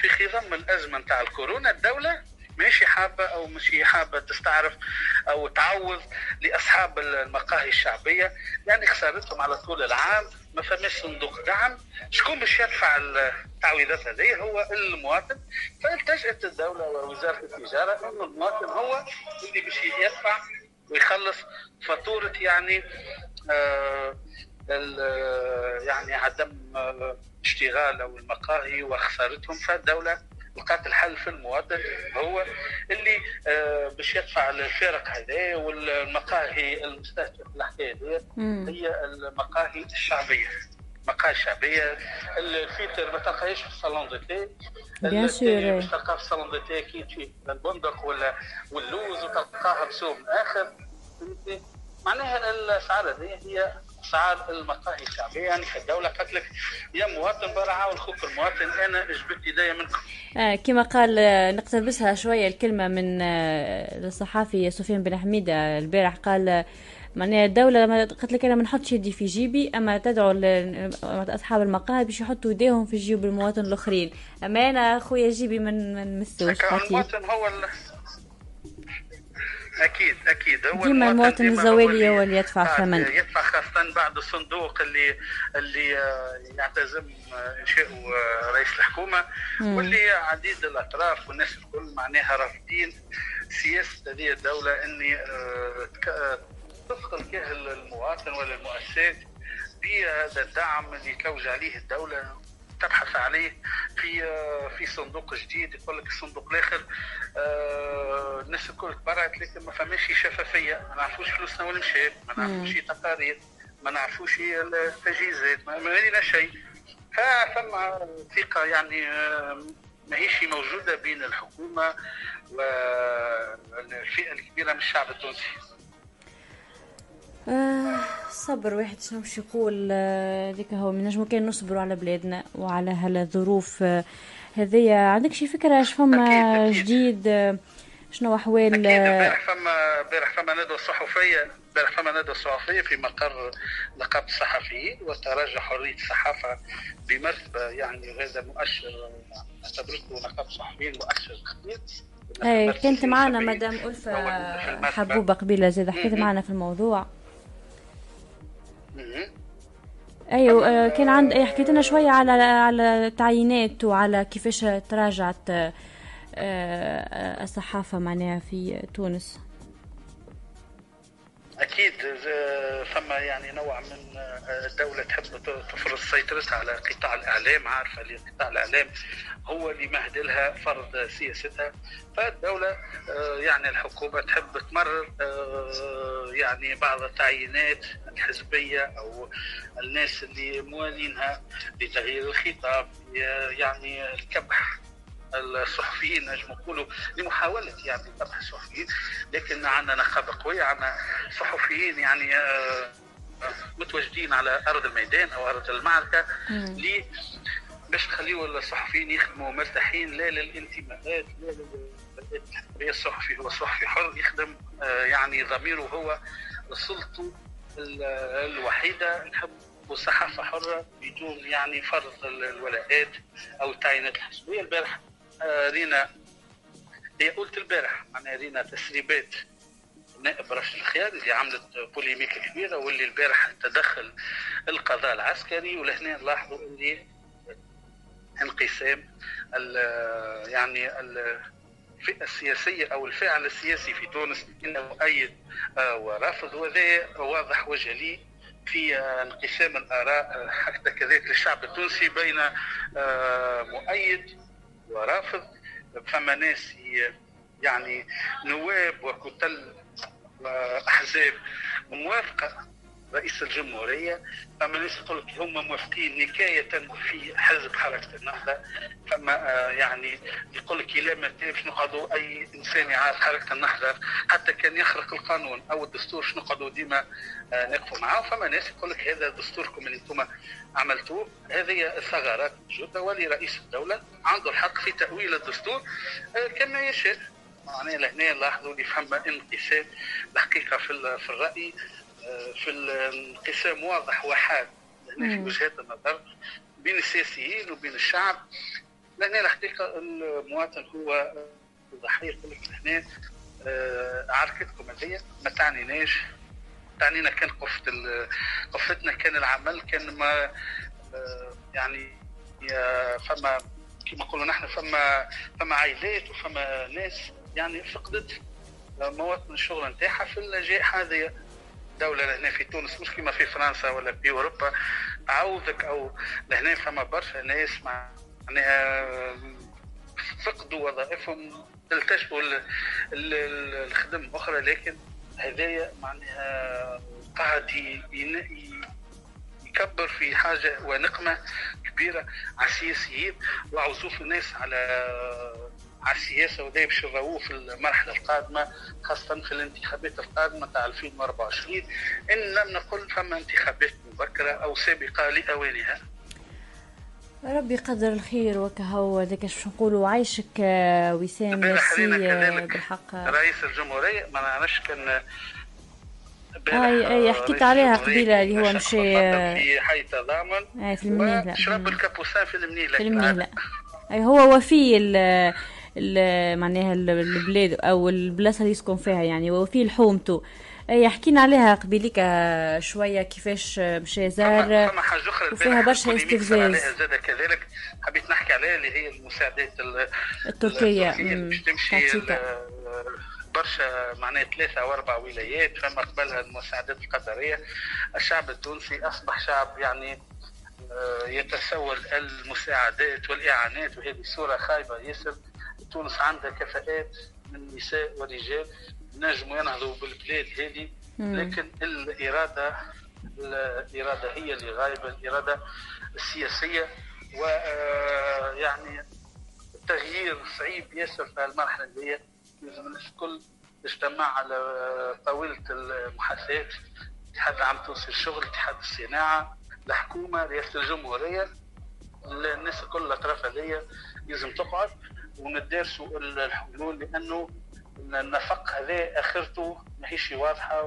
في خضم الأزمة نتاع الكورونا الدولة ماشي حابة أو مش حابة تستعرف أو تعوض لأصحاب المقاهي الشعبية. يعني خسارتهم على طول العام ما فماش صندوق دعم. شكون باش يدفع التعويضات هذه؟ هو المواطن. فالتجأت الدولة ووزارة التجارة إنه المواطن هو اللي باش يدفع ويخلص فاتوره يعني آه ال- يعني عدم آه، اشتغال أو المقاهي وخسارتهم فالدولة لقات الحل في المواطن هو اللي آه، باش يدفع الفرق هذا والمقاهي المستهدفة الحكاية. هي المقاهي الشعبية المقاهي الشعبيه الفلتر ما تلقاهاش في ال salon de thé bien sûr،. باش تلقاها في ال salon de thé أكيد في البندق ولا واللوز وتلقاها بسوم اخر؟ معناها الاسعار هذه هي اسعار المقاهي الشعبيه يعني في الدولة قالت لك يا مواطن برا عاون خوك المواطن أنا جبت ايديا منكم آه كما قال نقتبسها شوية الكلمة من الصحافي سفيان بن حميدة البارح قال معناها الدولة ما قالت لك أنا ما نحطش يدي في جيبي أما تدعو أصحاب المقاهي باش يحطوا يديهم في جيوب المواطن الآخرين. أما أنا خويا جيبي من من مسوش المواطن هو ال... أكيد أكيد. هو ديما المواطن الزوالي هو اللي يدفع قاعد الثمن. يدفع خاصة بعد الصندوق اللي اللي آه، يعتزم آه، انشاؤه آه، رئيس الحكومة مم. واللي عديد الأطراف والناس الكل معناها رافضين سياسة هذه الدولة إني آه، آه، تثقل كأهل المواطن ولا المؤسسات بهذا الدعم اللي توجه عليه الدولة تبحث عليه في في صندوق جديد يقول لك الصندوق الآخر آه، الناس الكل تبرعت لكن ما فماش شفافية ما نعرفوش فلوسنا وين مشات ما. نعرفوش تقارير ما نعرفوش هي التجهيزات ما ما لنا شيء فثم ثقة يعني آه، ماهيش موجودة بين الحكومة والفئة الكبيرة من الشعب التونسي آه صبر واحد شنو باش يقول آه، ذيك هو من نجمو كان نصبروا على بلادنا وعلى هالظروف آه، هذيا. عندك شي فكرة اش فما جديد شنو أحوال؟ امبارح فما امبارح فما ندوه صحفية امبارح فما ندوه صحفيه في مقر نقابه الصحفيين وتراجع حرية الصحافة بمرتبة يعني هذا مؤشر نعتبره نقابه الصحفيين مؤشر خطير اي كانت معنا مدام ألفة حبوبة قبيلة زاد حكيت معنا في الموضوع. أيوه آه، كان عند أي حكيت لنا شوية على على التعيينات وعلى كيفاش تراجعت آه، آه، الصحافة معناها في تونس. أكيد فما يعني نوع من آه، الدولة تحب ت- تفرض سيطرتها على قطاع الإعلام عارفه اللي قطاع الإعلام هو اللي مهد لها فرض سياستها. فالدولة آه، يعني الحكومة تحب تمرر آه، يعني بعض التعيينات الحزبية أو الناس اللي موالينها لتغيير الخطاب يعني الكبح الصحفيين نجم نقولوا لمحاولة يعني كبح الصحفيين لكن عندنا نخبه قوية عندنا صحفيين يعني آه، متواجدين على أرض الميدان أو أرض المعركة لي باش نخليوا الصحفيين يخدموا مرتاحين لا للانتماءات لا لل- الصحفي هو صحفي حر يخدم آه، يعني ضميره هو سلطته ال- الوحيدة نحب صحافة حرة بدون يعني فرض ال- الولاءات أو التعيينات الحزبية. البارح آه، رينا هي قلت البارح معناها رينا تسريبات نائب رشد الخيار اللي عملت بوليميك كبيرة واللي البارح تدخل القضاء العسكري ولهنا نلاحظوا اللي انقسام ال- يعني ال- الفئة السياسية أو الفاعل السياسي في تونس إنه مؤيد آه، ورافض وهذا واضح وجلي في آه، انقسام الآراء آه، حتى كذلك للشعب التونسي بين مؤيد ورافض فما ناس يعني نواب وكتل وأحزاب موافقة. رئيس الجمهورية فما ناس يقول لك هم موافقين نكاية في حزب حركة النهضة فما آه، يعني يقول لك إلى متى باش نقعدوا أي إنسان يعارض حركة النهضة حتى كان يخرق القانون أو الدستور باش نقعدوا ديما آه، نقفوا معاه فما ناس يقول لك هذا دستوركم اللي أنتم عملتوه هذه ثغرات موجودة ولي رئيس الدولة عنده الحق في تأويل الدستور آه، كما يشاء معناها لهنا نلاحظوا اللي فما انقسام الحقيقة في ال- في الرأي. آه، في الانقسام واضح وحاد. هنا في. وجهات النظر بين السياسيين وبين الشعب. لأن الحقيقة المواطن هو ضحيه يقول لك هنا آه، عركتكم هذيا ما تعنيناش. تعنينا كان قفت ال- قفتنا كان العمل كان ما آه، يعني يا- فما كما نقولوا نحن فما فما عائلات وفما ناس يعني فقدت مواطن الشغل نتاعها في الجائحه هذه دولة لهنا في تونس مش كما في فرنسا ولا في أوروبا. تعوضك أو لهنا فما برشا ناس معناها فقدوا وظائفهم التجوا ال- ال- ال- الخدم الاخرى لكن هذايا معناها قاعد يكبر في حاجة ونقمة كبيرة على السياسيين وعزوف الناس على على السياسة وده باش في المرحلة القادمة خاصة في الانتخابات القادمة تاع 2024 إن لم نقل فما انتخابات مبكرة أو سابقة لأوانها. ربي يقدر الخير وكهو ذاك اش نقولوا عايشك آه، وسام علينا آه، بالحق. رئيس الجمهورية ما نعرفش كان اي أي حكيت عليها قبيلة اللي هو مشي آه، في حي تضامن اي في المنيلة. وشرب الكابوسان في المنيلة في المنيلة. أي هو وفي معناها ال- البلاد أو البلاصة اللي يسكن فيها يعني وفي لحومته اي حكينا عليها قبيليك آه، شوية كيفاش آه، مشى زار فما حاجة أخرى وفيها برشا استفزاز. زاد كذلك حبيت نحكي عليها اللي هي المساعدات ال- التركية، اللي مم، باش تمشي برشا معناها ثلاثة أو أربع ولايات فما قبلها المساعدات القطرية الشعب التونسي أصبح شعب يعني آه، يتسول المساعدات والإعانات وهذه صورة خايبة ياسر. تونس عندها كفاءات من نساء ورجال نجموا ينهضوا بالبلاد هذه. لكن الإرادة الإرادة هي اللي غايبة الإرادة السياسية. ويعني التغيير صعيب ياسر في المرحلة دي لازم الناس الكل تجتمع على طاولة المحاساة الاتحاد العام التونسي للشغل اتحاد الصناعة الحكومة رئاسة الجمهورية. الناس الكل الأطراف هذيا لازم تقعد. وندرسوا الحلول لأنه النفق هذا آخرته ماهيش واضحة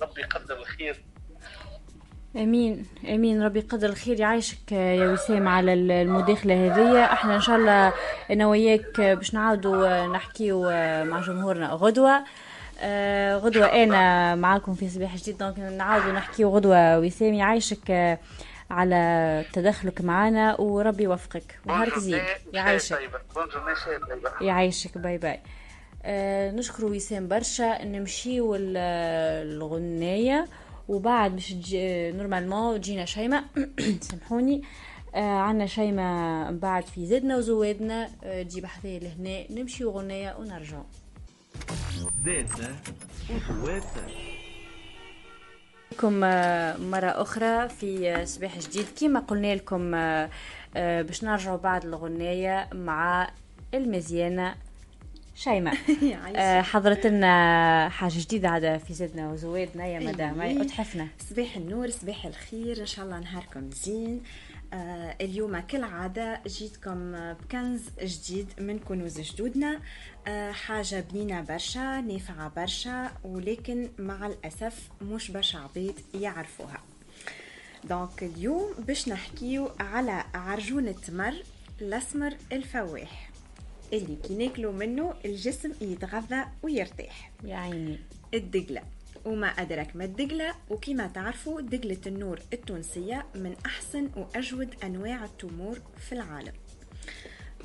وربي يقدر الخير. آمين. آمين. ربي يقدر الخير. يعيشك يا وسام على المداخلة هذه إحنا إن شاء الله أنا وياك باش نعاودوا نحكيو مع جمهورنا غدوة. آه، غدوة أنا معاكم في صباح جديد. دونك نعاودوا نحكيو غدوة وسام. يعيشك على تدخلك معنا وربي يوفقك. ونهارك زين. يعيشك يعيشك bye bye. آه نشكر وسام برشا. نمشيو الغنايه وبعد باش تجي normalement تجينا شيماء. سامحوني. آه عنا شيماء من بعد في زدنا وزوادنا آه تجي بحثية لهنا. نمشي غنية ونرجع زدنا وزوادنا لكم آه مرة أخرى في آه صباح جديد. كما قلنا لكم آه آه باش نرجعوا بعد الغنية مع المزيانة شيماء آه حضرت لنا حاجة جديدة عاد في زدنا وزوادنا يا مدام. أيه. اتحفنا صباح النور صباح الخير. إن شاء الله نهاركم زين. آه اليوم كالعادة جيتكم بكنز جديد من كنوز جدودنا. آه حاجة بنينة برشا نافعة برشا ولكن مع الأسف مش برشا عبيد يعرفوها. donc اليوم باش نحكيو على عرجون التمر الأسمر الفواح اللي كي ناكلوا منه الجسم يتغذى ويرتاح. يا عيني. الدقلة. وما أدرك ما الدقلة وكما تعرفوا دقلة النور التونسية من أحسن وأجود أنواع التمور في العالم.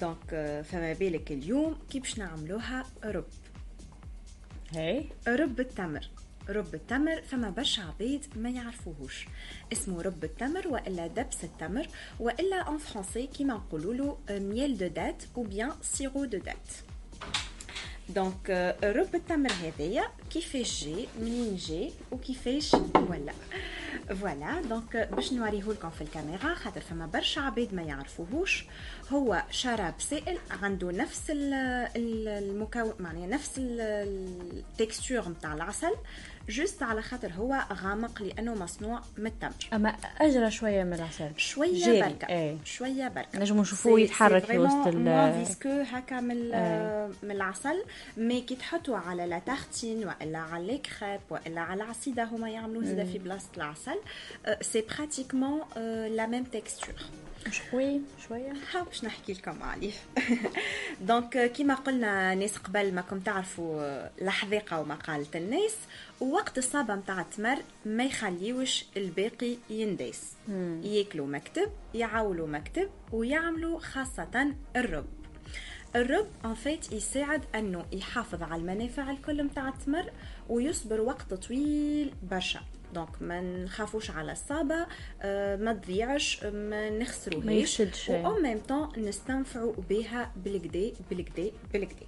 donc فما بالك اليوم كي باش نعملوها؟ رب. هاي. رب التمر. رب التمر فما برشا عبيد ما يعرفوهوش. اسمه رب التمر وإلا دبس التمر وإلا en français كيما نقولوا له miel de dattes أو bien sirop de dattes donc رب التمر هذايا كيفاش جي منين جي وكيفاش ولا voilà donc باش نوريه لكم في الكاميرا خاطر فما برشا عباد ما يعرفوهوش هو شراب سائل عنده نفس المكون معناها نفس ال texture نتاع العسل juste على خاطر هو غامق لأنه مصنوع من التمر أما أجرى شوية من العسل شوية بركة. إيه. شوية بركة. نجمو نشوفوه يتحرك في وسط il est visqueux هكا من إيه. من العسل mais كي تحطوا على la tartine وإلا على les crêpes وإلا على العصيدة هما يعملوا زيدا في بلاصة العسل c'est pratiquement la même texture شوي شوية. باش نحكي لكم عليه. donc كيما قلنا ناس قبل ما كنت تعرفوا الحذيقه ومقالة الناس. ووقت الصابه نتاع التمر ما يخليوش الباقي ينداس ياكلوا مكتب يعولوا مكتب ويعملوا خاصة الرب. الرب en fait يساعد أنه يحافظ على المنافع الكل نتاع التمر ويصبر وقت طويل برشا. donc ما نخافوش على الصابة آه ما تضيعش ما نخسروهاش. ما يفسدش و même temps نستنفعوا بها بالكدا بالكدا بالكدا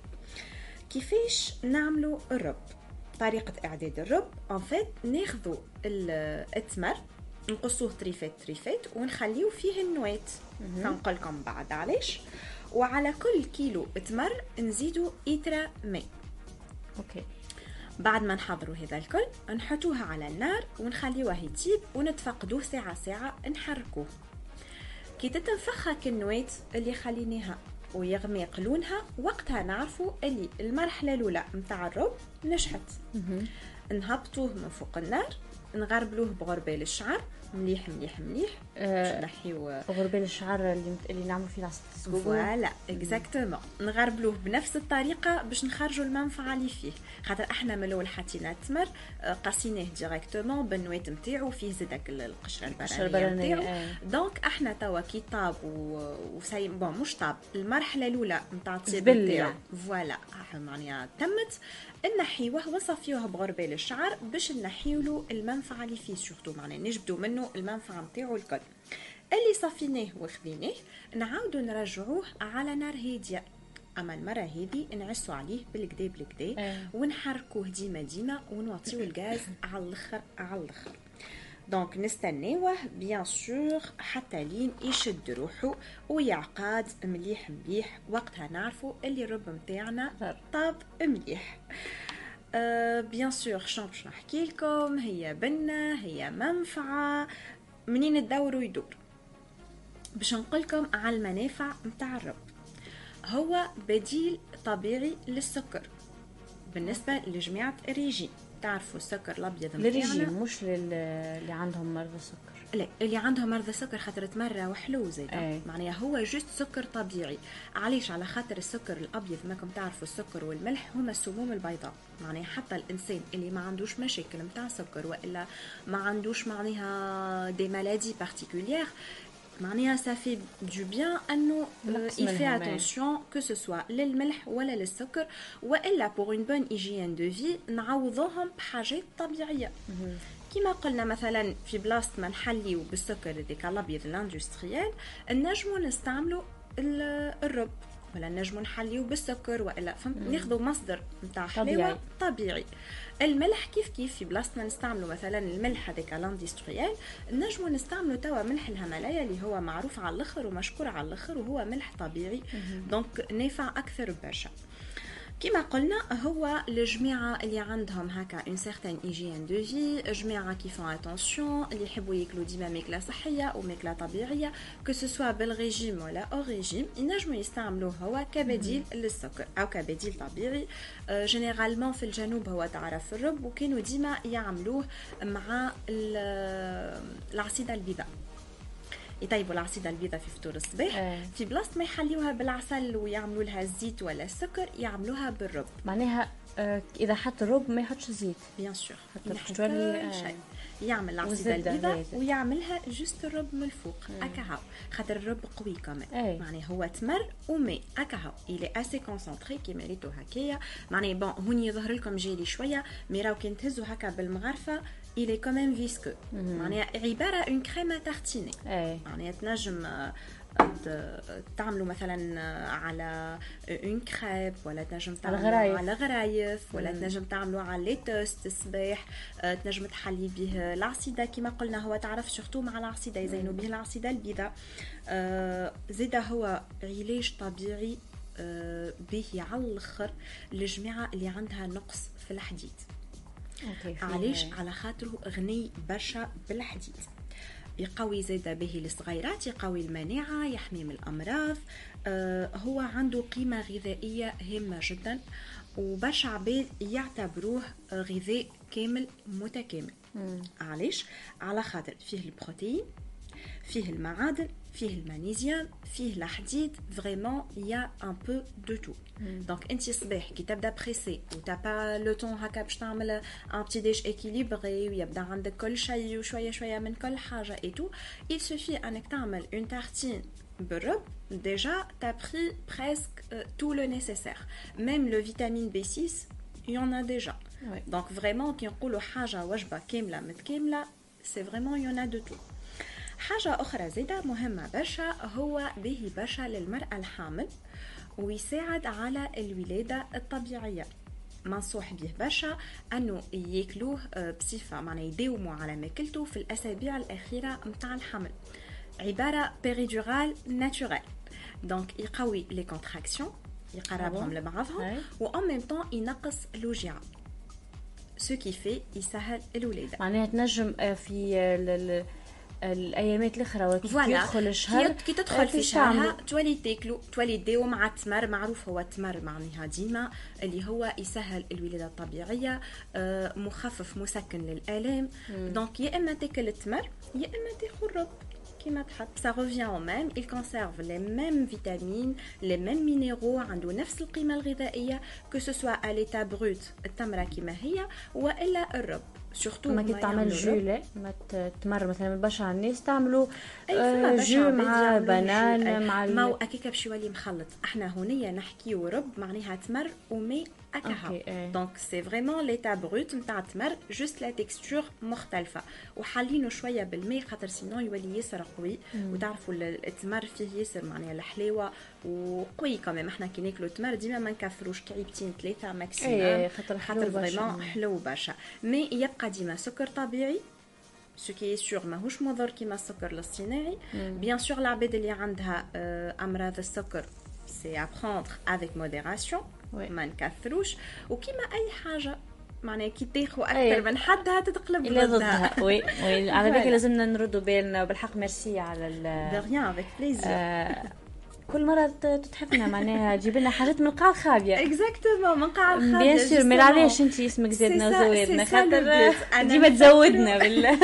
كيفاش نعملوا الرب؟ طريقة إعداد الرب en fait ناخذوا التمر نقصوه تريفات تريفات ونخليو فيه النواة نقول لكم بعد علاش؟ وعلى كل كيلو تمر نزيدوا إترا ماء. أوكي. بعد ما نحضروا هذا الكل نحطوها على النار ونخليوه يطيب ونتفقدوه ساعة ساعة نحركوه. كي تتنفخها كالنواة اللي خليناها ويغمق لونها وقتها نعرفوا اللي المرحلة الأولى متاع الرب نجحت. نهبطوه من فوق النار نغربلوه بغربال الشعر مليح مليح مليح. آه نحيو غربال الشعر اللي اللي نعملوا فيه العسل voilà exactement نغربلوه بنفس الطريقة باش نخرجوا المنفعة اللي فيه. خاطر أحنا من الأول حطينا التمر قصيناه directement بالنويت نتاعو فيه زادك القشرة البرانيه نتاعو. donc أحنا توا كي طاب و c'est bon مش طاب المرحلة الأولى نتاع الطيب نتاعو. voilà معناها تمت. نحيوه ونصفيوه بغربال الشعر باش نحيولو المنفعة اللي فيه surtout معناها نجبدو منه المنفعة نتاعو الكل. اللي صفيناه وخذيناه نعاودو نرجعوه على نار هادية. أما المرة هذه نعسوا عليه بالكدا بالكدا آه. ونحركوه ديما ديما ونوطيو الغاز على الأخر على الأخر. donc نستناوه bien sûr حتى لين يشد روحه ويعقاد مليح مليح. وقتها نعرفوا اللي الرب متاعنا طاب مليح. أه bien sûr شنو باش نحكي لكم؟ هي بنة هي منفعة. منين تدوروا يدور؟ باش نقولكم على المنافع متاع الرب. هو بديل طبيعي للسكر. بالنسبة لجماعة الريجيم. تعرفوا السكر الأبيض للرجيم مش لل... اللي عندهم مرضى السكر. لا اللي عندهم مرضى السكر خاطر تمرة وحلو زيد أي. معناها هو juste سكر طبيعي. علاش؟ على خاطر السكر الأبيض ماكم تعرفوا السكر والملح هما السموم البيضاء. معناها حتى الإنسان اللي ما عندوش مشاكل متاع سكر وإلا ما عندوش معناها des maladies particulières معناها ça fait du bien انه il fait attention que ce soit للملح ولا للسكر والا pour une bonne hygiène de vie نعوضوهم بحاجات طبيعيه كما قلنا مثلا في بلاصه ما نحليو بالسكر هذاك الابيض ال industriel نجمو نستعملوا ال- الرب ولا نجمو نحليو بالسكر والا فهمت مم. ناخذوا مصدر نتاع طبيعي. حلاوه طبيعي الملح كيف كيف في بلاصه ما نستعملوا مثلا الملح هذاك ال industriel نجمو نستعملوا توا ملح الهيمالايا اللي هو معروف على الآخر ومشكور على الآخر وهو ملح طبيعي. donc نافع أكثر برشا. كما قلنا هو الجماعة اللي عندهم هكا une certaine hygiène de vie جماعة qui font attention اللي يحبوا ياكلوا ديما ماكلة صحية وماكلة طبيعية que ce soit بالريجيم ولا au régime ينجموا يستعملوه هو كبديل للسكر أو كبديل طبيعي. généralement في الجنوب هو تعرف الرب وكانوا ديما يعملوه مع ال- العصيدة البيضاء. يطيبوا العصيدة البيضاء في فطور الصباح. آه. في بلاصة ما يحليوها بالعسل ويعملوا لها الزيت ولا السكر يعملوها بالرب. معناها آه، إذا حط الرب ما يحطش زيت. bien sûr حتى كل آه. شيء. يعمل والزبدة البيضاء. ويعملها juste الرب من الفوق. هكا هاو خاطر الرب قوي كمان أي. معناها هو تمر ومي. هكا هاو il est assez concentré كيما ريتو هكايا معناها bon هوني يظهر لكم جالي شوية. mais راو كي تهزوا هكا بالمغرفة il est quand même visqueux مهم. معناها عباره une tartinée اي معناها تنجم تعملوا مثلا على une crêpe ولا تنجم تعملوا. على غرايف ولا. تنجم تعملوا على les toasts الصباح تنجم تحلي به العصيده كما قلنا هو تعرف surtout مع العصيده يزينوا به العصيده البيضاء زيدا هو علاج طبيعي به على الآخر للجماعه اللي عندها نقص في الحديد علاش على خاطره غني برشا بالحديد. يقوي زادا به الصغيرات يقوي المناعة يحمي من الأمراض. آه هو عنده قيمة غذائية هامة جدا وبرشا عباد يعتبروه غذاء كامل متكامل. مم. علاش على خاطر فيه البروتين فيه المعادن فيه المغنيسيوم فيه الحديد vraiment y a un peu de tout donc انت صباح كي تبدا pressé و t'as pas le temps هكا باش تعمل un petit-déj équilibré ويبدا عندك كل شيء وشويه شوية من كل حاجة et tout il suffit انك تعمل une tartine بالرب déjà t'as pris presque euh, tout le nécessaire. Même le vitamine B6 il y en a déjà. Ouais. donc vraiment كي نقولوا حاجة وجبه كامله متكامله c'est vraiment il y en a de tout. حاجة أخرى زيادة مهمة برشا هو باهي برشا للمرأة الحامل ويساعد على الولادة الطبيعية. منصوح به برشا أنه ياكلوه آه، بصفة معناها يداوموا على ماكلته في الأسابيع الأخيرة متاع الحمل. عبارة péridurale naturelle donc يقوي les contractions يقربهم Ah لبعضهم. و en même temps ينقص الوجيعة. ce qui fait يسهل الولادة. معناها تنجم آه، في آه، الأيامات الأخرى voilà يدخل الشهر كي, كي آه، تدخل في شهرها؟ تولي تاكلوا تولي تداو مع التمر معروف هو التمر معناها ديما اللي هو يسهل الولادة الطبيعية آه، مخفف مسكن للآلام. donc يا إما تاكل التمر يا إما تاخذ الرب كيما تحب ça revient au même. Il conserve les mêmes vitamines les mêmes minéraux عنده نفس القيمة الغذائية que ce soit à l'état brut التمرة كيما هي وإلا الرب. Surtout ما كي تعمل jus. لا ما تمر مثلا برشا الناس تعملوا آه، جو عباد مع. بنان. مع ما هو اكيكا باش يولي مخلط إحنا هنيا نحكيو رب معناها تمر إيه. donc c'est vraiment l'état brut نتاع التمر juste la texture مختلفة. وحالينه شوية بالماء خاطر sinon يولي ياسر قوي. وتعرفوا ال- التمر فيه ياسر معناها الحلاوة. وقوي كمان إحنا كي ناكلو تمر ديما ما نكثروش كعيبتين ثلاثة maximum خاطر خاطر. vraiment حلو برشا. mais يبقى ديما سكر طبيعي ce qui est sûr ماهوش مضر كيما السكر الاصطناعي. bien sûr العباد اللي عندها آه، أمراض السكر c'est à prendre avec modération ما نكثروش وكيما أي حاجة معناها كي تاخذ أي. أكثر من حدها تتقلب إلا ضدها oui oui على بالك. لازمنا نردوا بالنا بالحق ميرسي على ال plaisir. آه، كل مرة ت- تتحفنا معناها تجيب لنا حاجات من القاع الخابية exactement من قاع الخابية bien sûr mais. علاش أنت اسمك زادنا le خاطر ديما تزودنا بال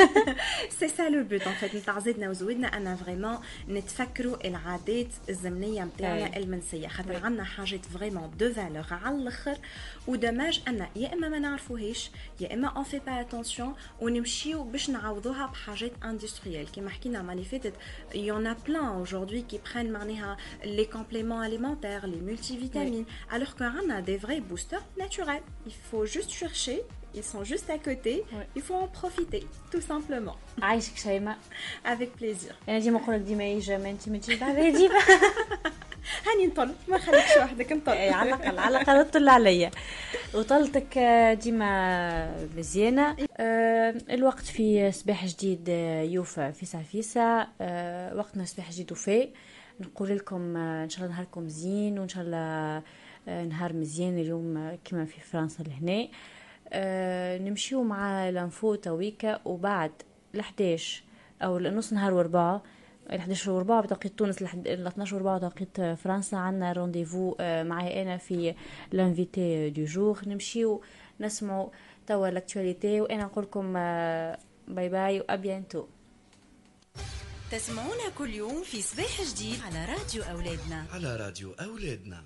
c'est ça le but en fait نتاع زدنا وزودنا أنا vraiment نتفكروا العادات الزمنية نتاعنا أي. المنسية. خاطر oui. عندنا حاجات vraiment de valeur على الأخر. و dommage أن يا إما ما نعرفوهاش يا إما on fait pas attention ونمشيو باش نعوضوها بحاجات industrielles كيما حكينا مع اللي فاتت il y en a plein aujourd'hui qui prennent معناها les compléments alimentaires les multivitamines alors que عندنا des vrais boosters naturels. Il faut juste chercher ils sont juste à côté il faut en profiter tout simplement. عايشك شيماء avec plaisir. أنا ديما نقول لك ديما يجي ما انت ما تجيش بعد ديما هاني نطل ما خليكش وحدك نطل إيه، على الاقل على الاقل تطل عليا وطلتك آه، ديما مزيانة. آه، الوقت في صباح جديد آه، يوفى فيسع فيسع آه، وقتنا صباح جديد وفاء. نقول لكم آه، إن شاء الله نهاركم زين وإن شاء الله آه، نهار مزيان اليوم آه، كما في فرنسا لهنا. نمشيو مع l'info تويكا وبعد ل11 أو نص نهار وربعة ال 11 وربع بتوقيت تونس ال 12 وربع بتوقيت فرنسا عندنا rendez-vous معي أنا في l'invité du jour نمشيو نسمعوا توا l'actualité وأنا نقول لكم bye bye و à bientôt. تسمعونا كل يوم في صباح جديد على راديو أولادنا. على راديو أولادنا.